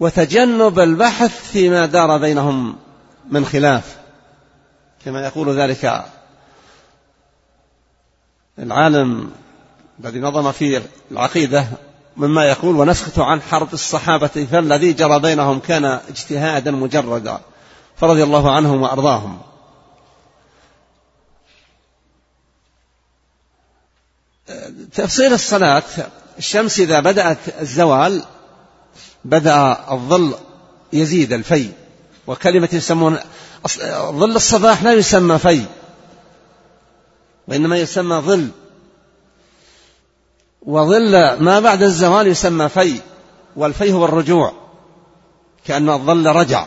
S1: وتجنب البحث فيما دار بينهم من خلاف. كما يقول ذلك العالم الذي نظم في العقيدة مما يقول ونسكت عن حرب الصحابة فالذي جرى بينهم كان اجتهادا مجردا فرضي الله عنهم وأرضاهم. تفصيل الصلاة الشمس إذا بدأت الزوال بدأ الظل يزيد الفي وكلمة يسمون ظل الصباح لا يسمى في وإنما يسمى ظل. وظل ما بعد الزوال يسمى في والفي هو الرجوع كأن الظل رجع.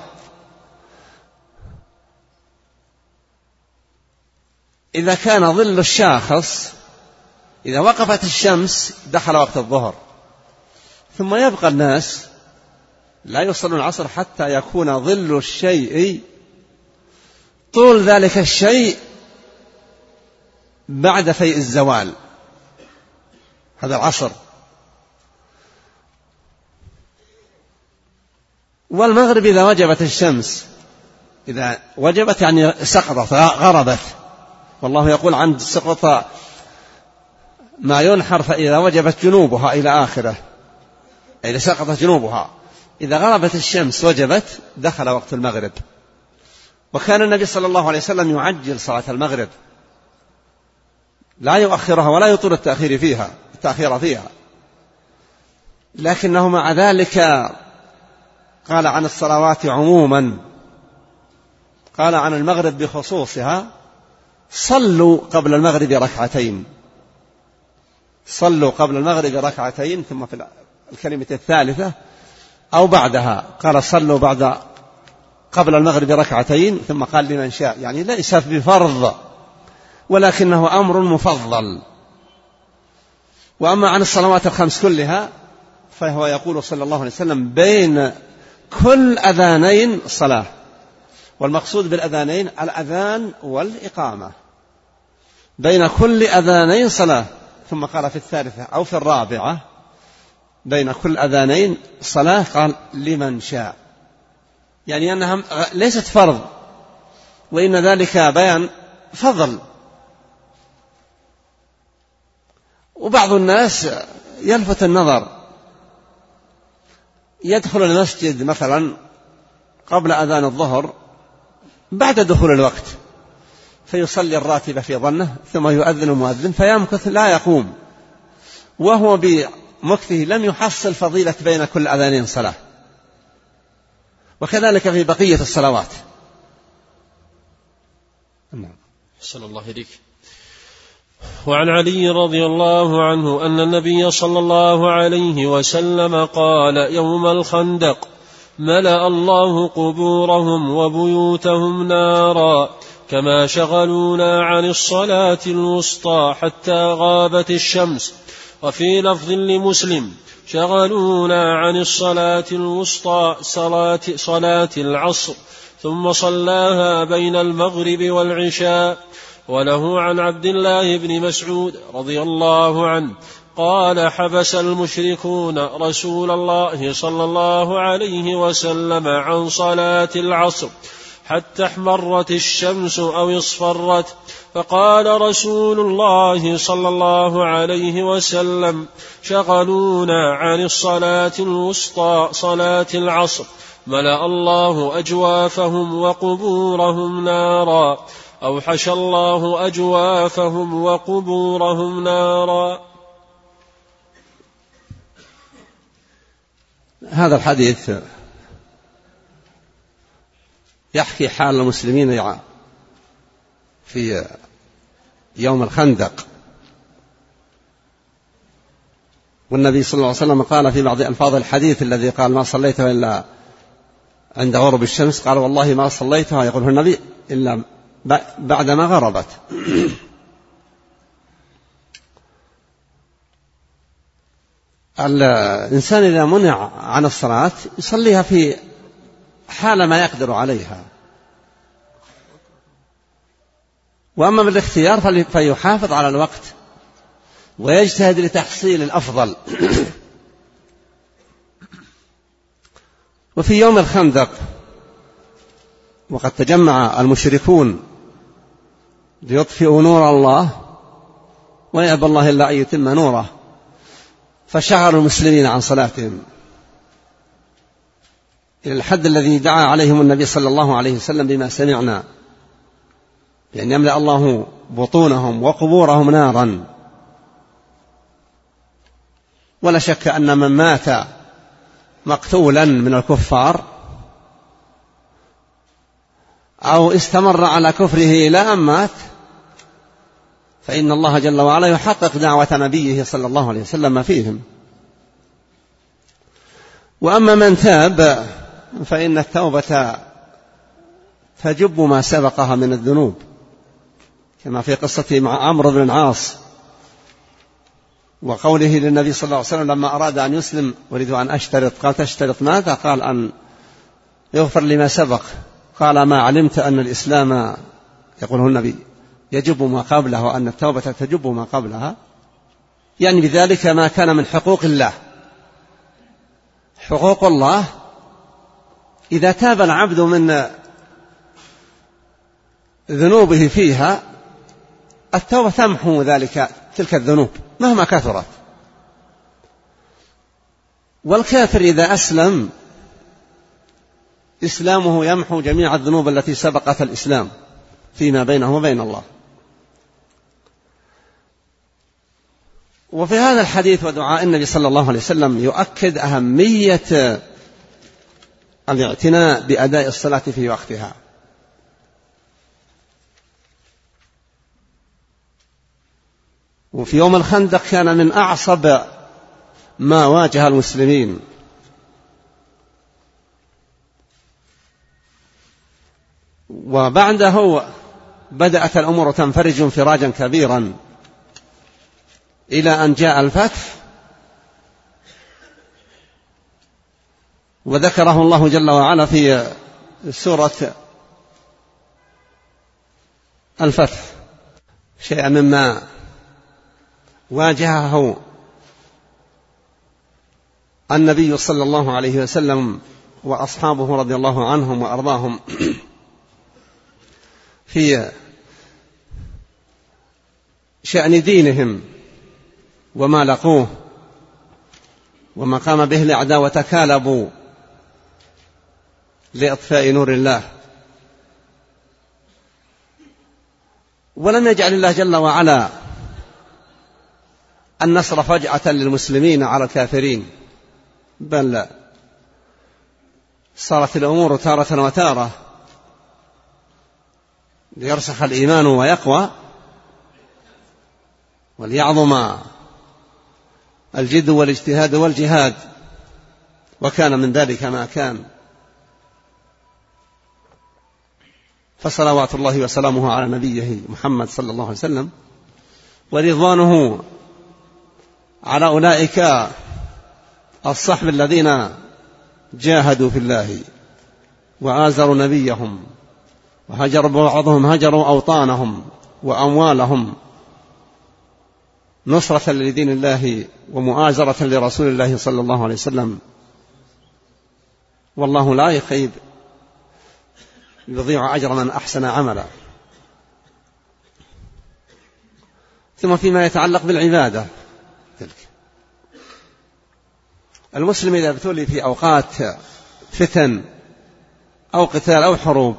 S1: إذا كان ظل الشاخص إذا وقفت الشمس دخل وقت الظهر. ثم يبقى الناس لا يوصلون العصر حتى يكون ظل الشيء طول ذلك الشيء بعد فيء الزوال. هذا العصر. والمغرب إذا وجبت الشمس إذا وجبت يعني سقطت غربت. والله يقول عن سقط ما ينحر فإذا وجبت جنوبها إلى آخره. إذا سقطت جنوبها. إذا غربت الشمس وجبت دخل وقت المغرب. وكان النبي صلى الله عليه وسلم يعجل صلاة المغرب. لا يؤخرها ولا يطول التأخير فيها. التأخير فيها. لكنه مع ذلك قال عن الصلوات عموما قال عن المغرب بخصوصها صلوا قبل المغرب ركعتين. صلوا قبل المغرب ركعتين ثم في الكلمة الثالثة أو بعدها. قال صلوا بعد قبل المغرب ركعتين ثم قال لمن شاء. يعني ليس بفرض ولكنه أمر مفضل. وأما عن الصلوات الخمس كلها فهو يقول صلى الله عليه وسلم بين كل أذانين صلاة. والمقصود بالأذانين الأذان والإقامة. بين كل أذانين صلاة. ثم قال في الثالثة أو في الرابعة بين كل أذانين صلاة قال لمن شاء. يعني أنها ليست فرض وإن ذلك بيان فضل. وبعض الناس يلفت النظر. يدخل المسجد مثلا قبل أذان الظهر بعد دخول الوقت فيصلي الراتبة في ظنه ثم يؤذن المؤذن فيمكث لا يقوم. وهو بمكثه لم يحصل فضيلة بين كل أذانين صلاة. وكذلك في بقية الصلوات.
S2: نعم. الله إليك. وعن علي رضي الله عنه أن النبي صلى الله عليه وسلم قال يوم الخندق ملأ الله قبورهم وبيوتهم نارا كما شغلونا عن الصلاة الوسطى حتى غابت الشمس. وفي لفظ لمسلم شغلونا عن الصلاة الوسطى صلاة, صلاة العصر ثم صلاها بين المغرب والعشاء وله عن عبد الله بن مسعود رضي الله عنه قال حبس المشركون رسول الله صلى الله عليه وسلم عن صلاة العصر حتى احمرت الشمس أو اصفرت. فقال رسول الله صلى الله عليه وسلم شغلونا عن الصلاة الوسطى صلاة العصر. ملأ الله أجوافهم وقبورهم نارا. أوحش الله أجوافهم وقبورهم نارا.
S1: هذا الحديث يحكي حال المسلمين في يوم الخندق. والنبي صلى الله عليه وسلم قال في بعض ألفاظ الحديث الذي قال ما صليتها إلا عند غروب الشمس قال والله ما صليتها يقول النبي إلا بعدما غربت. الإنسان إذا منع عن الصلاة يصليها في حال ما يقدر عليها. وأما بالاختيار فيحافظ على الوقت ويجتهد لتحصيل الأفضل. وفي يوم الخندق وقد تجمع المشركون ليطفئوا نور الله ويأبى الله إلا أن يتم نوره. فشغلوا المسلمين عن صلاتهم. إلى الحد الذي دعا عليهم النبي صلى الله عليه وسلم بما سمعنا. بأن يملأ الله بطونهم وقبورهم نارا. ولا شك أن من مات مقتولا من الكفار أو استمر على كفره إلى أن مات فإن الله جل وعلا يحقق دعوة نبيه صلى الله عليه وسلم فيهم. وأما من تاب فإن التوبة تجب ما سبقها من الذنوب كما في قصة مع عمرو بن العاص وقوله للنبي صلى الله عليه وسلم لما أراد أن يسلم أريد أن أشترط. قال تشترط ماذا؟ قال أن يغفر لما سبق. قال ما علمت أن الإسلام يقوله النبي يجب ما قبله وأن التوبة تجب ما قبلها. يعني بذلك ما كان من حقوق الله. حقوق الله إذا تاب العبد من ذنوبه فيها التوبة تمحو ذلك تلك الذنوب مهما كثرت. والكافر إذا أسلم إسلامه يمحو جميع الذنوب التي سبقت الإسلام فيما بينه وبين الله. وفي هذا الحديث ودعاء النبي صلى الله عليه وسلم يؤكد أهمية الاعتناء بأداء الصلاة في وقتها. وفي يوم الخندق كان من أعصب ما واجه المسلمين. وبعده بدأت الأمور تنفرج انفراجا كبيرا إلى أن جاء الفتح وذكره الله جل وعلا في سورة الفتح. شيئا مما واجهه النبي صلى الله عليه وسلم وأصحابه رضي الله عنهم وأرضاهم. في شأن دينهم وما لقوه وما قام به الأعداء وتكالبوا لإطفاء نور الله. ولم يجعل الله جل وعلا النصر فجعة للمسلمين على الكافرين بل صارت الأمور تارة وتارة. ليرسخ الإيمان ويقوى وليعظم الجد والاجتهاد والجهاد وكان من ذلك ما كان. فصلوات الله وسلامه على نبيه محمد صلى الله عليه وسلم ورضوانه على أولئك الصحب الذين جاهدوا في الله وآزروا نبيهم. وهجر بعضهم هجروا أوطانهم وأموالهم. نصرة لدين الله ومؤازرة لرسول الله صلى الله عليه وسلم. والله لا يخيب يضيع أجر من أحسن عملا. ثم فيما يتعلق بالعبادة. تلك. المسلم إذا ابتلي في أوقات فتن أو قتال أو حروب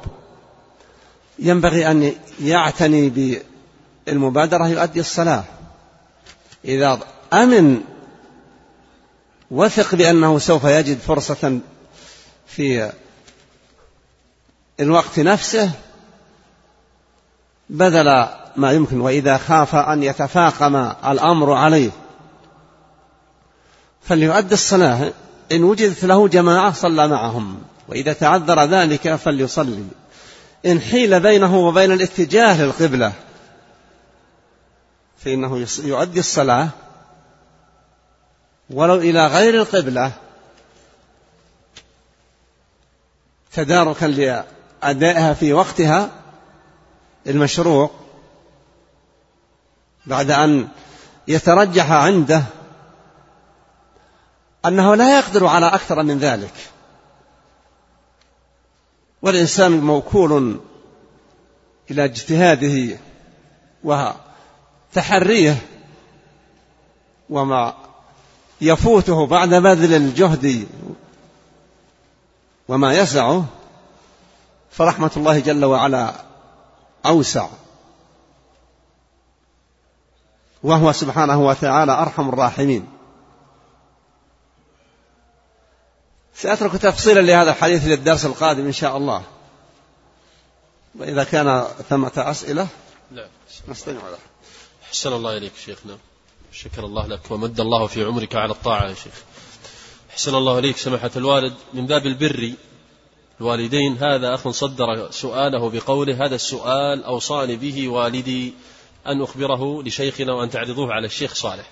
S1: ينبغي أن يعتني بالمبادرة يؤدي الصلاة. إذا أمن وثق بأنه سوف يجد فرصة في الوقت نفسه بذل ما يمكن. وإذا خاف أن يتفاقم الأمر عليه فليؤدي الصلاة. إن وجدت له جماعة صلى معهم وإذا تعذر ذلك فليصلي. إن حيل بينه وبين الاتجاه للقبلة فإنه يؤدي الصلاة ولو إلى غير القبلة تداركا لأدائها في وقتها المشروع بعد أن يترجح عنده أنه لا يقدر على أكثر من ذلك. والإنسان موكول إلى اجتهاده وتحريه وما يفوته بعد بذل الجهد وما يسعه فرحمة الله جل وعلا أوسع. وهو سبحانه وتعالى أرحم الراحمين. سأترك تفصيلا لهذا الحديث للدرس القادم إن شاء الله. وإذا كان ثمة أسئلة لا. نستمع لها
S2: أحسن الله إليك شيخنا شكر الله لك ومد الله في عمرك على الطاعة يا شيخ. أحسن الله إليك سماحة الوالد. من باب البر الوالدين هذا أخ صدر سؤاله بقوله هذا السؤال أوصاني به والدي أن أخبره لشيخنا وأن تعرضوه على الشيخ صالح.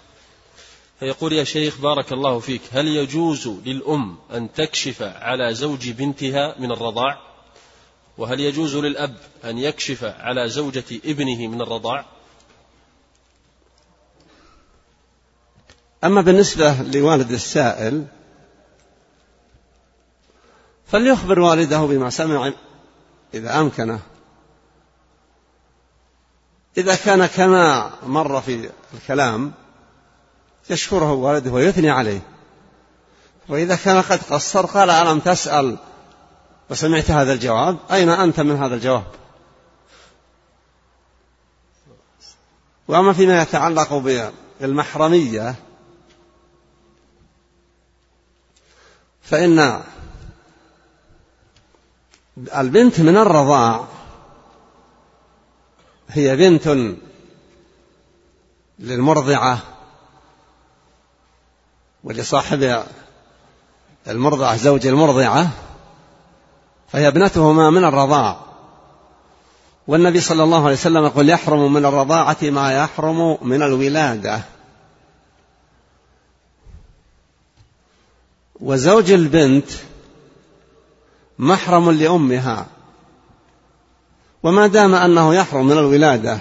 S2: فيقول يا شيخ بارك الله فيك هل يجوز للأم أن تكشف على زوج بنتها من الرضاع؟ وهل يجوز للأب أن يكشف على زوجة ابنه من الرضاع؟
S1: أما بالنسبة لوالد السائل فليخبر والده بما سمع إذا أمكنه. إذا كان كما مر في الكلام يشكره والده ويثني عليه. وإذا كان قد قصر قال ألم تسأل؟ وسمعت هذا الجواب. أين أنت من هذا الجواب؟ وأما فيما يتعلق بالمحرمية فإن البنت من الرضاع هي بنت للمرضعة. ولصاحب المرضعة زوج المرضعة فهي ابنتهما من الرضاع. والنبي صلى الله عليه وسلم يقول يحرم من الرضاعة ما يحرم من الولادة. وزوج البنت محرم لأمها. وما دام أنه يحرم من الولادة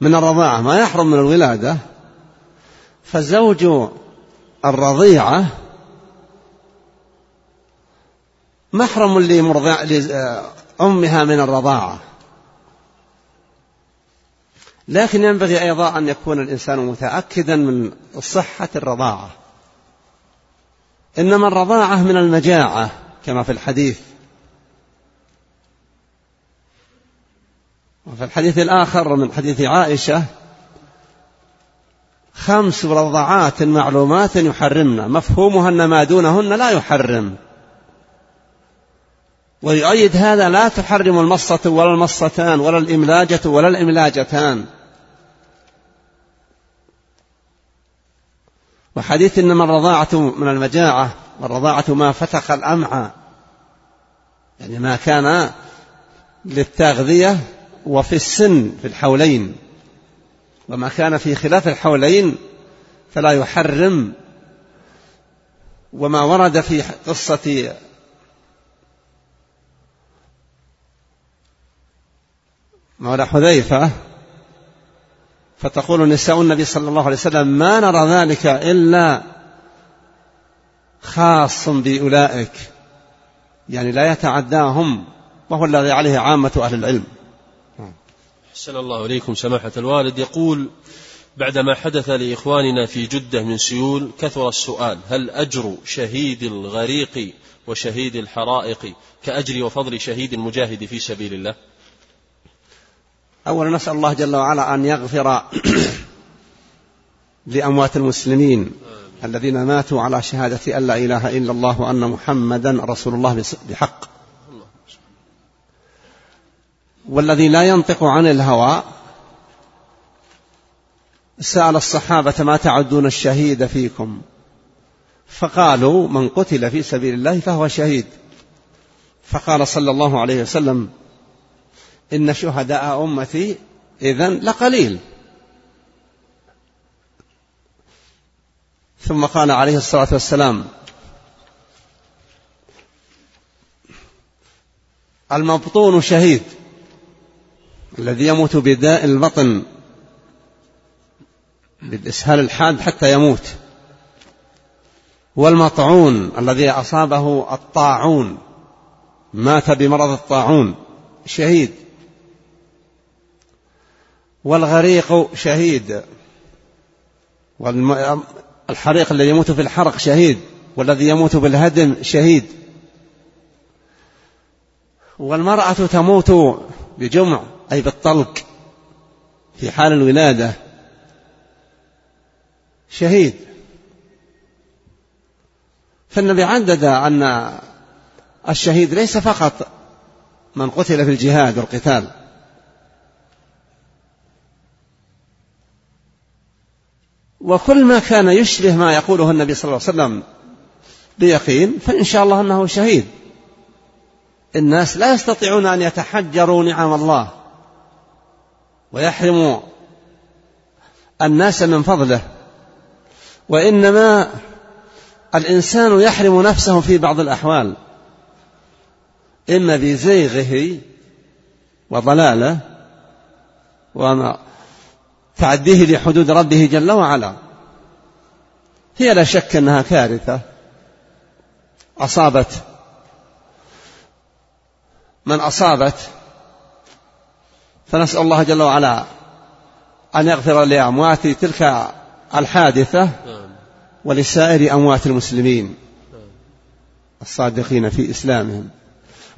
S1: من الرضاعة ما يحرم من الولادة فزوج الرضيعة محرم لمرضع لأمها من الرضاعة. لكن ينبغي أيضا أن يكون الإنسان متأكدا من صحة الرضاعة. إنما الرضاعة من المجاعة كما في الحديث. وفي الحديث الآخر من حديث عائشة خمس رضعات معلومات يحرمن. مفهومها أن ما دونهن لا يحرم. ويؤيد هذا لا تحرم المصة ولا المصتان ولا الإملاجة ولا الإملاجتان. وحديث إنما الرضاعة من المجاعة والرضاعة ما فتق الأمعاء يعني ما كان للتغذية وفي السن في الحولين. وما كان في خلاف الحولين فلا يحرم. وما ورد في قصة مولى حذيفة فتقول نساء النبي صلى الله عليه وسلم ما نرى ذلك إلا خاص بأولئك يعني لا يتعداهم وهو الذي عليه عامة أهل العلم.
S2: أحسن الله إليكم سماحة الوالد. يقول بعدما حدث لإخواننا في جدة من سيول كثر السؤال هل أجر شهيد الغريق وشهيد الحرائق كأجر وفضل شهيد المجاهد في سبيل الله؟
S1: أولا نسأل الله جل وعلا أن يغفر لأموات المسلمين الذين ماتوا على شهادة أن لا إله إلا الله وأن محمدا رسول الله بحق. والذي لا ينطق عن الهوى سأل الصحابة ما تعدون الشهيد فيكم؟ فقالوا من قتل في سبيل الله فهو شهيد. فقال صلى الله عليه وسلم إن شهداء أمتي إذن لقليل. ثم قال عليه الصلاة والسلام المبطون شهيد. الذي يموت بداء البطن بالإسهال الحاد حتى يموت. والمطعون الذي أصابه الطاعون مات بمرض الطاعون شهيد. والغريق شهيد. والحريق الذي يموت في الحرق شهيد والذي يموت بالهدم شهيد. والمرأة تموت بجمع. أي بالطلق في حال الولادة. شهيد. فالنبي عدد أن الشهيد ليس فقط من قتل في الجهاد والقتال. وكل ما كان يشبه ما يقوله النبي صلى الله عليه وسلم بيقين فإن شاء الله أنه شهيد. الناس لا يستطيعون أن يتحجروا نعم الله. ويحرموا الناس من فضله. وإنما الإنسان يحرم نفسه في بعض الأحوال. إما بزيغه وضلاله وما تعديه لحدود ربه جل وعلا. هي لا شك أنها كارثة. أصابت من أصابت فنسأل الله جل وعلا أن يغفر لأموات تلك الحادثة ولسائر أموات المسلمين الصادقين في إسلامهم.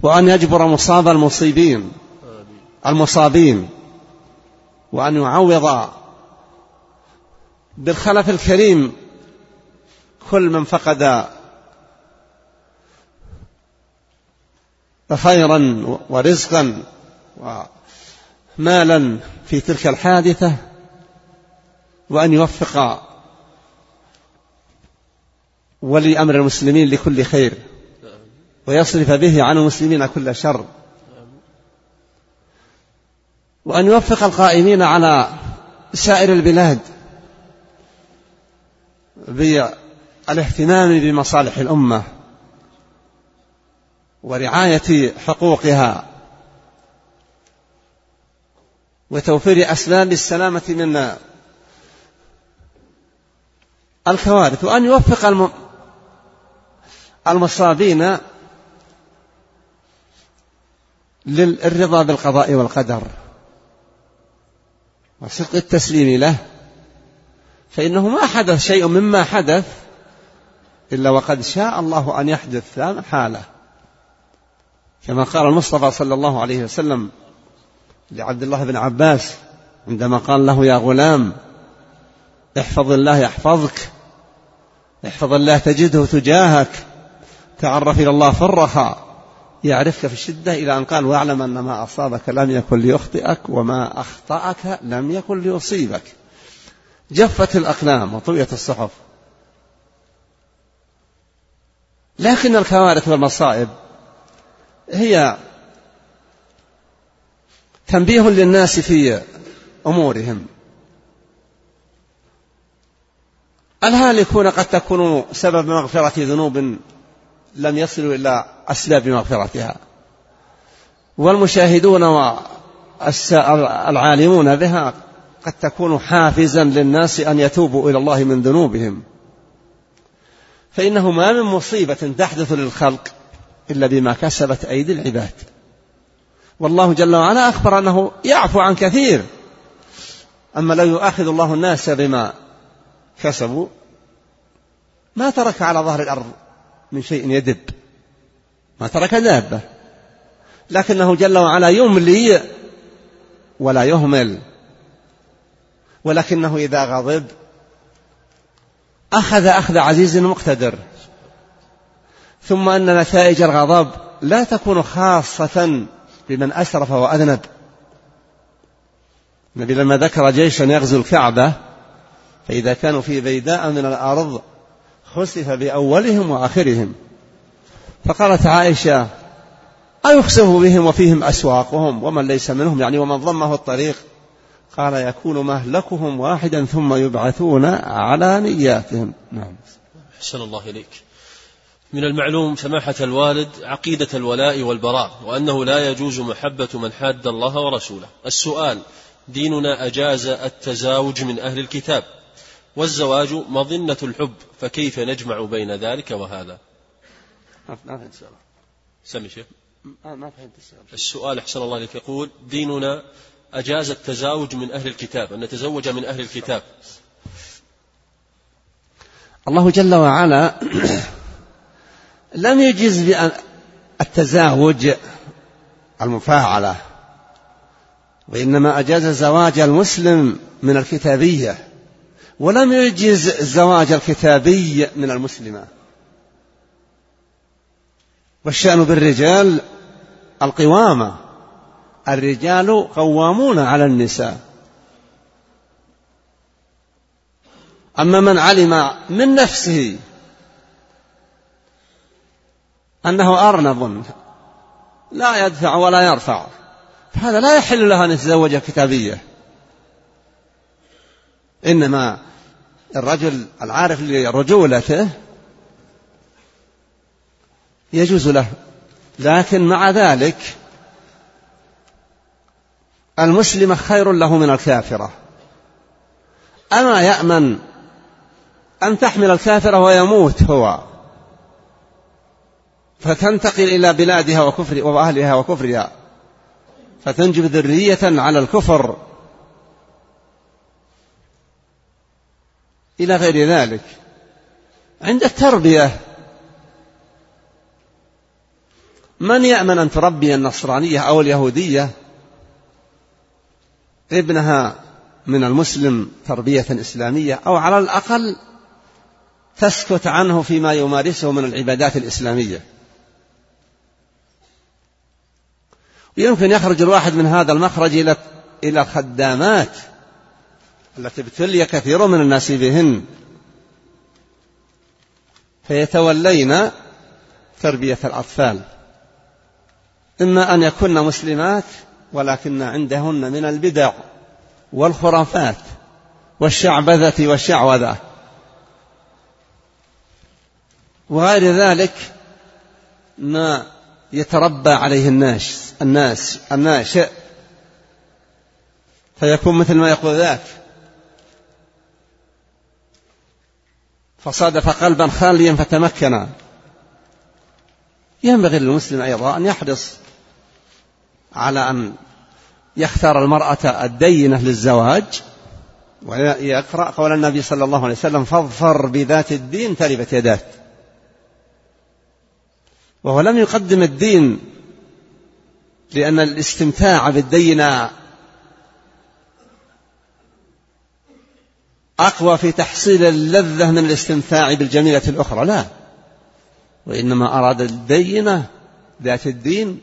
S1: وأن يجبر مصاب المصيبين المصابين. وأن يعوض بالخلف الكريم كل من فقد خيرا ورزقا ومالا في تلك الحادثة وأن يوفق ولي أمر المسلمين لكل خير ويصرف به عن المسلمين كل شر. وأن يوفق القائمين على سائر البلاد بالاهتمام بمصالح الأمة ورعاية حقوقها وتوفير أسباب السلامة من الكوارث وأن يوفق المصابين للرضا بالقضاء والقدر. وصدق التسليم له. فإنه ما حدث شيء مما حدث إلا وقد شاء الله أن يحدث محالة كما قال المصطفى صلى الله عليه وسلم لعبد الله بن عباس عندما قال له يا غلام احفظ الله يحفظك احفظ الله تجده تجاهك تعرف إلى الله في الرخاء يعرفك في الشدة إلى أن قال واعلم أن ما أصابك لم يكن ليخطئك وما أخطأك لم يكن ليصيبك. جفت الأقلام وطويت الصحف. لكن الكوارث والمصائب هي تنبيه للناس في أمورهم. الهالكون قد تكون سبب مغفرة ذنوب لم يصلوا إلى أسباب مغفرتها. والمشاهدون والعالمون بها قد تكون حافزا للناس أن يتوبوا إلى الله من ذنوبهم. فإنه ما من مصيبة تحدث للخلق إلا بما كسبت أيدي العباد. والله جل وعلا أخبر أنه يعفو عن كثير. أما لو يؤاخذ الله الناس بما كسبوا ما ترك على ظهر الأرض من شيء يدب. ما ترك دابة. لكنه جل وعلا يملي ولا يهمل. ولكنه إذا غضب أخذ أخذ عزيز مقتدر. ثم أن نتائج الغضب لا تكون خاصة بمن أسرف وأذنب. النبي لما ذكر جيشا يغزو الكعبة فإذا كانوا في بيداء من الأرض خسف بأولهم وآخرهم. فقالت عائشة أيخسف بهم وفيهم أسواقهم؟ ومن ليس منهم؟ يعني ومن ضمه الطريق. قال يكون مهلكهم واحدا ثم يبعثون على نياتهم. نعم.
S2: أحسن الله إليك. من المعلوم سماحة الوالد عقيدة الولاء والبراء وأنه لا يجوز محبة من حاد الله ورسوله. السؤال ديننا أجاز التزاوج من أهل الكتاب والزواج مظنة الحب فكيف نجمع بين ذلك وهذا؟
S1: ما فهمت السؤال
S2: سمي شيخ.
S1: ما فهمت السؤال
S2: السؤال أحسن الله لك يقول ديننا أجاز التزاوج من أهل الكتاب أن نتزوج من أهل الكتاب.
S1: الله جل وعلا لم يجز بأن التزاوج المفاعلة وإنما أجاز زواج المسلم من الكتابية ولم يجز زواج الكتابي من المسلمة والشأن بالرجال القوامة الرجال قوامون على النساء. أما من علم من نفسه أنه أرنب لا يدفع ولا يرفع. فهذا لا يحل لها أن يتزوج كتابية. إنما الرجل العارف لرجولته يجوز له. لكن مع ذلك المسلمة خير له من الكافرة. أما يأمن أن تحمل الكافرة ويموت هو. فتنتقل إلى بلادها وكفر وأهلها وكفرها. فتنجب ذرية على الكفر. إلى غير ذلك. عند التربية. من يأمن أن تربي النصرانية أو اليهودية؟ ابنها من المسلم تربية إسلامية أو على الأقل تسكت عنه فيما يمارسه من العبادات الإسلامية. يمكن يخرج الواحد من هذا المخرج إلى إلى الخدامات التي ابتلي كثير من الناس بهن. فيتولين تربية الأطفال. إما أن يكن مسلمات ولكن عندهن من البدع والخرافات والشعبذة والشعوذة. وغير ذلك ما يتربى عليه الناس الناس الناشئ فيكون مثل ما يقول ذاك. فصادف قلبا خاليا فتمكن. ينبغي للمسلم أيضا أن يحرص على أن يختار المرأة الدينة للزواج ويقرأ قول النبي صلى الله عليه وسلم فاظفر بذات الدين تربت يداك. وهو لم يقدم الدين لأن الاستمتاع بالدينة أقوى في تحصيل اللذة من الاستمتاع بالجميلة الأخرى. لا. وإنما أراد الدينة ذات الدين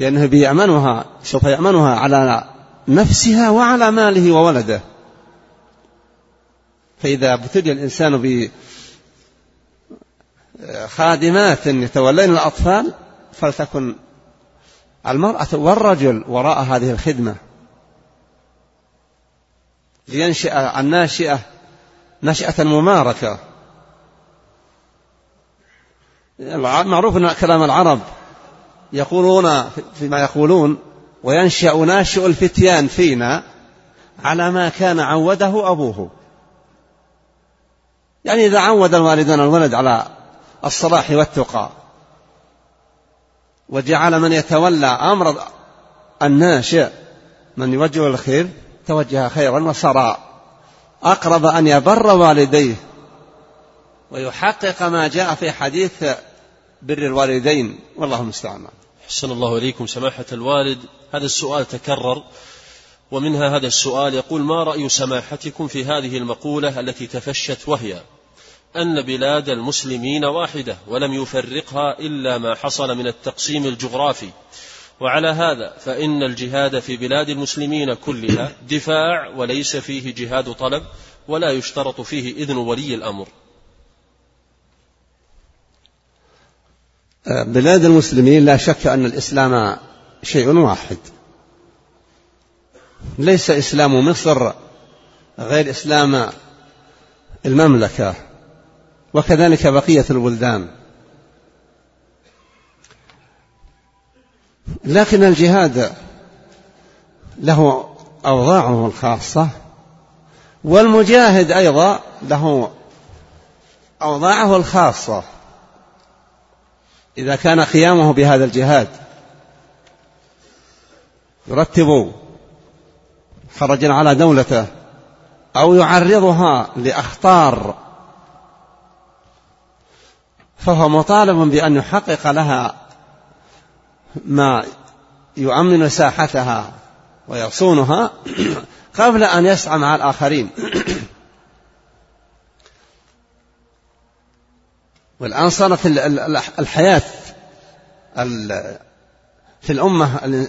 S1: لأنه بيأمنها سوف يأمنها على نفسها وعلى ماله وولده. فإذا ابتلي الإنسان بخادمات يتولين الأطفال فلتكن المرأة والرجل وراء هذه الخدمة. لينشأ الناشئة نشأة مباركة معروف أن كلام العرب يقولون فيما يقولون وينشأ ناشئ الفتيان فينا على ما كان عوده أبوه. يعني إذا عود الوالدان الولد على الصلاح والتقى. وجعل من يتولى أمر الناشئ من يوجه الخير توجه خيرا وصار أقرب أن يبر والديه. ويحقق ما جاء في حديث بر الوالدين. والله المستعان.
S2: أحسن الله إليكم سماحة الوالد. هذا السؤال تكرر. ومنها هذا السؤال يقول ما رأي سماحتكم في هذه المقولة التي تفشت وهي؟ أن بلاد المسلمين واحدة ولم يفرقها إلا ما حصل من التقسيم الجغرافي. وعلى هذا فإن الجهاد في بلاد المسلمين كلها دفاع وليس فيه جهاد طلب ولا يشترط فيه إذن ولي الأمر.
S1: بلاد المسلمين لا شك أن الإسلام شيء واحد. ليس إسلام مصر غير إسلام المملكة. وكذلك بقية البلدان. لكن الجهاد له أوضاعه الخاصة والمجاهد أيضا له أوضاعه الخاصة. إذا كان قيامه بهذا الجهاد يرتب خرجا على دولته أو يعرضها لأخطار فهو مطالب بأن يحقق لها ما يؤمن ساحتها ويصونها قبل أن يسعى مع الآخرين. والآن صارت الحياة في الأمة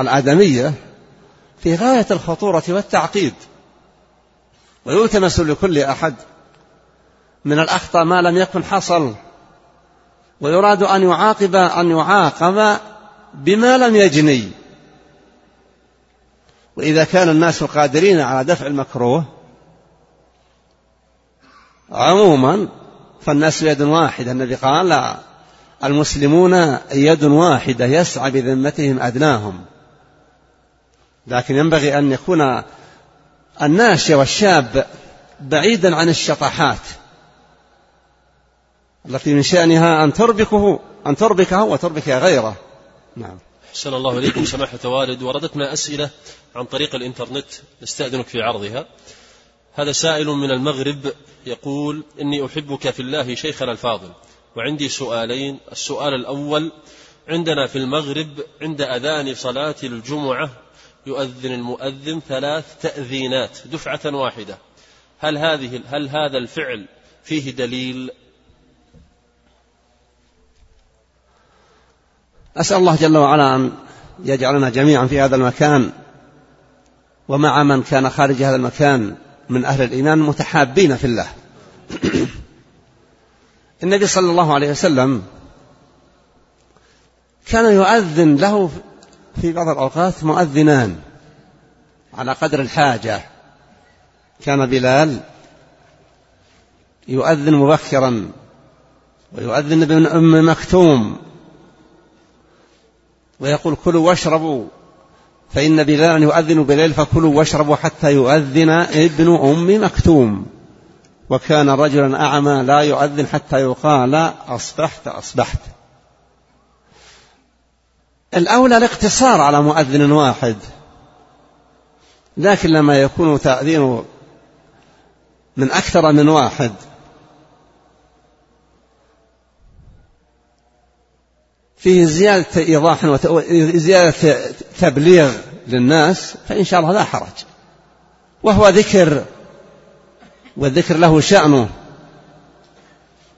S1: الآدمية في غاية الخطورة والتعقيد. ويلتمس لكل أحد من الأخطاء ما لم يكن حصل. ويراد أن يعاقب أن يعاقب بما لم يجني. وإذا كان الناس قادرين على دفع المكروه عموما فالناس يد واحدة. النبي قال المسلمون يد واحدة يسعى بذمتهم أدناهم. لكن ينبغي أن يكون الناشئ والشاب بعيدا عن الشطحات. التي من شأنها أن تربكه أن تربكه وتربك غيره. نعم.
S2: أحسن الله إليكم سماحة والد وردتنا أسئلة عن طريق الإنترنت نستأذنك في عرضها. هذا سائل من المغرب يقول إني أحبك في الله شيخنا الفاضل. وعندي سؤالين. السؤال الأول عندنا في المغرب عند أذان صلاة الجمعة يؤذن المؤذن ثلاث تأذينات دفعة واحدة. هل هذه هل هذا الفعل فيه دليل؟
S1: أسأل الله جل وعلا أن يجعلنا جميعا في هذا المكان ومع من كان خارج هذا المكان من أهل الإيمان متحابين في الله. النبي صلى الله عليه وسلم كان يؤذن له في بعض الأوقات مؤذنان على قدر الحاجة. كان بلال يؤذن مبكرا ويؤذن ابن أم مكتوم. ويقول كلوا واشربوا. فإن بلالا يؤذن بليل فكلوا واشربوا حتى يؤذن ابن أم مكتوم. وكان رجلا أعمى لا يؤذن حتى يقال أصبحت أصبحت. الأولى الاقتصار على مؤذن واحد. لكن لما يكون تأذين من أكثر من واحد فيه زيادة إيضاح وزيادة تبليغ للناس فإن شاء الله لا حرج. وهو ذكر والذكر له شأنه.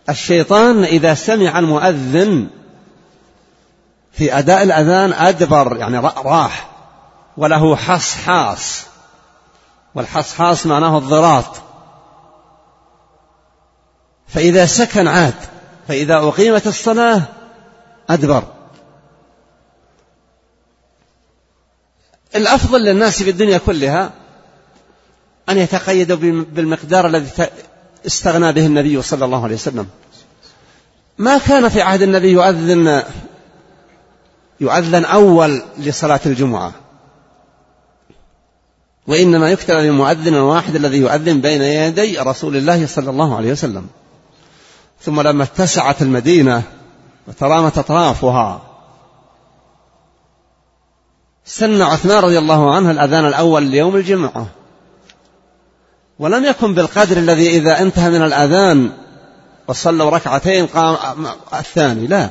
S1: الشيطان إذا سمع المؤذن في أداء الأذان أدبر يعني راح. وله حصحاص. والحصحاص معناه الضراط. فإذا سكن عاد فإذا أقيمت الصلاة أدبر. الأفضل للناس في الدنيا كلها أن يتقيدوا بالمقدار الذي استغنى به النبي صلى الله عليه وسلم. ما كان في عهد النبي يؤذن يؤذن أول لصلاة الجمعة. وإنما يكتب للمؤذن الواحد الذي يؤذن بين يدي رسول الله صلى الله عليه وسلم. ثم لما اتسعت المدينة وترامت أطرافها سن عثمان رضي الله عنه الأذان الأول ليوم الجمعة. ولم يكن بالقدر الذي إذا انتهى من الأذان وصلوا ركعتين قام الثاني لا.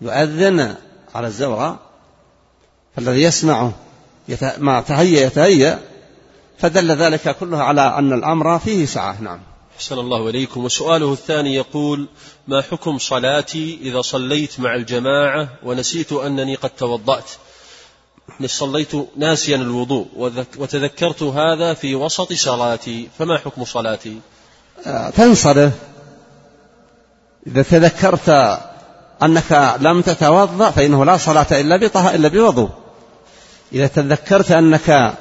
S1: يؤذن على الزورة فالذي يسمعه ما تهيأ يتهيأ فدل ذلك كله على أن الأمر فيه سعة نعم.
S2: أحسن الله إليكم. وسؤاله الثاني يقول ما حكم صلاتي إذا صليت مع الجماعة ونسيت أنني قد توضأت؟ صليت ناسيا الوضوء وتذكرت هذا في وسط صلاتي فما حكم صلاتي؟
S1: آه، تنصرف. إذا تذكرت أنك لم تتوضأ فإنه لا صلاة إلا بطه إلا بوضوء. إذا تذكرت أنك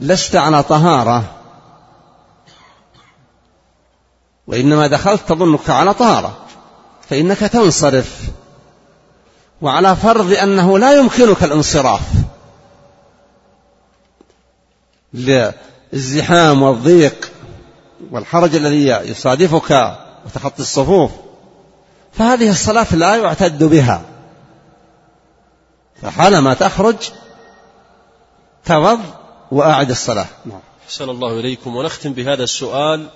S1: لست على طهارة وإنما دخلت تظنك على طهارة فإنك تنصرف. وعلى فرض أنه لا يمكنك الانصراف. للزحام والضيق والحرج الذي يصادفك وتخطي الصفوف فهذه الصلاة لا يعتد بها. فحالما تخرج توض وأعد الصلاة.
S2: نعم. أحسن الله إليكم. ونختم بهذا السؤال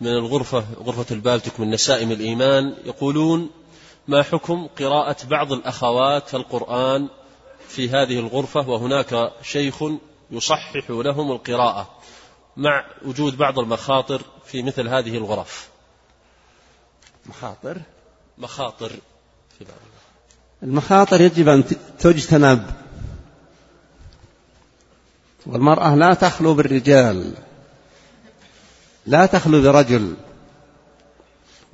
S2: من الغرفة غرفة البالتك من نسائم الإيمان يقولون ما حكم قراءة بعض الأخوات القرآن في هذه الغرفة وهناك شيخ يصحح لهم القراءة مع وجود بعض المخاطر في مثل هذه الغرف
S1: مخاطر؟
S2: مخاطر في بعض
S1: المخاطر يجب أن تجتنب. والمرأة لا تخلو بالرجال. لا تخلو برجل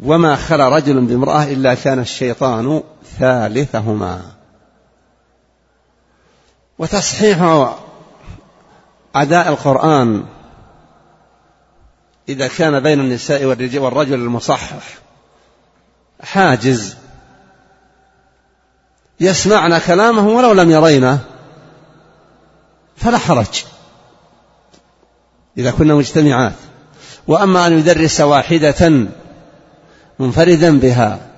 S1: وما خلا رجل بامرأة إلا كان الشيطان ثالثهما. وتصحيح أداء القرآن إذا كان بين النساء والرجل المصحح. حاجز. يسمعن كلامه ولو لم يرينه فلا حرج. إذا كنا مجتمعات. وأما أن يدرس واحدة منفردا بها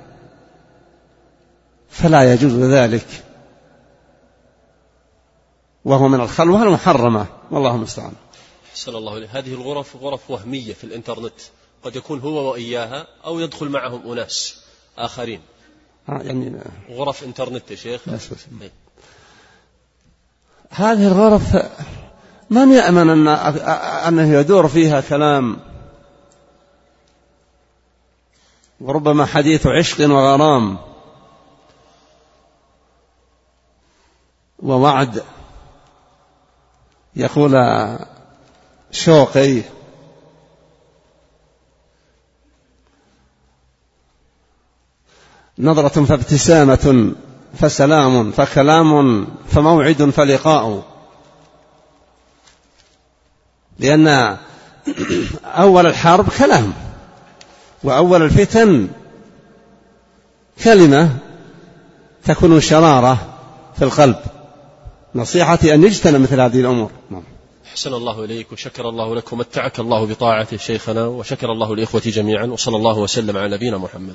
S1: فلا يجوز ذلك. وهو من الخلوة المحرمة. والله المستعان.
S2: أحسن الله إليه. هذه الغرف غرف وهمية في الإنترنت. قد يكون هو وإياها أو يدخل معهم أناس آخرين.
S1: آه يعني
S2: غرف إنترنت يا شيخ.
S1: هذه الغرف من يأمن أن أنه يدور فيها كلام وربما حديث عشق وغرام ووعد يقول شوقي. نظرة فابتسامة فسلام فكلام فموعد فلقاء. لأن أول الحرب كلام. وأول الفتن كلمة تكون شرارة في القلب. نصيحتي أن يجتنى مثل هذه الأمور. نعم.
S2: أحسن الله إليك وشكر الله لك ومتعك الله بطاعته شيخنا وشكر الله لإخوتي جميعا وصلى الله وسلم على نبينا محمد.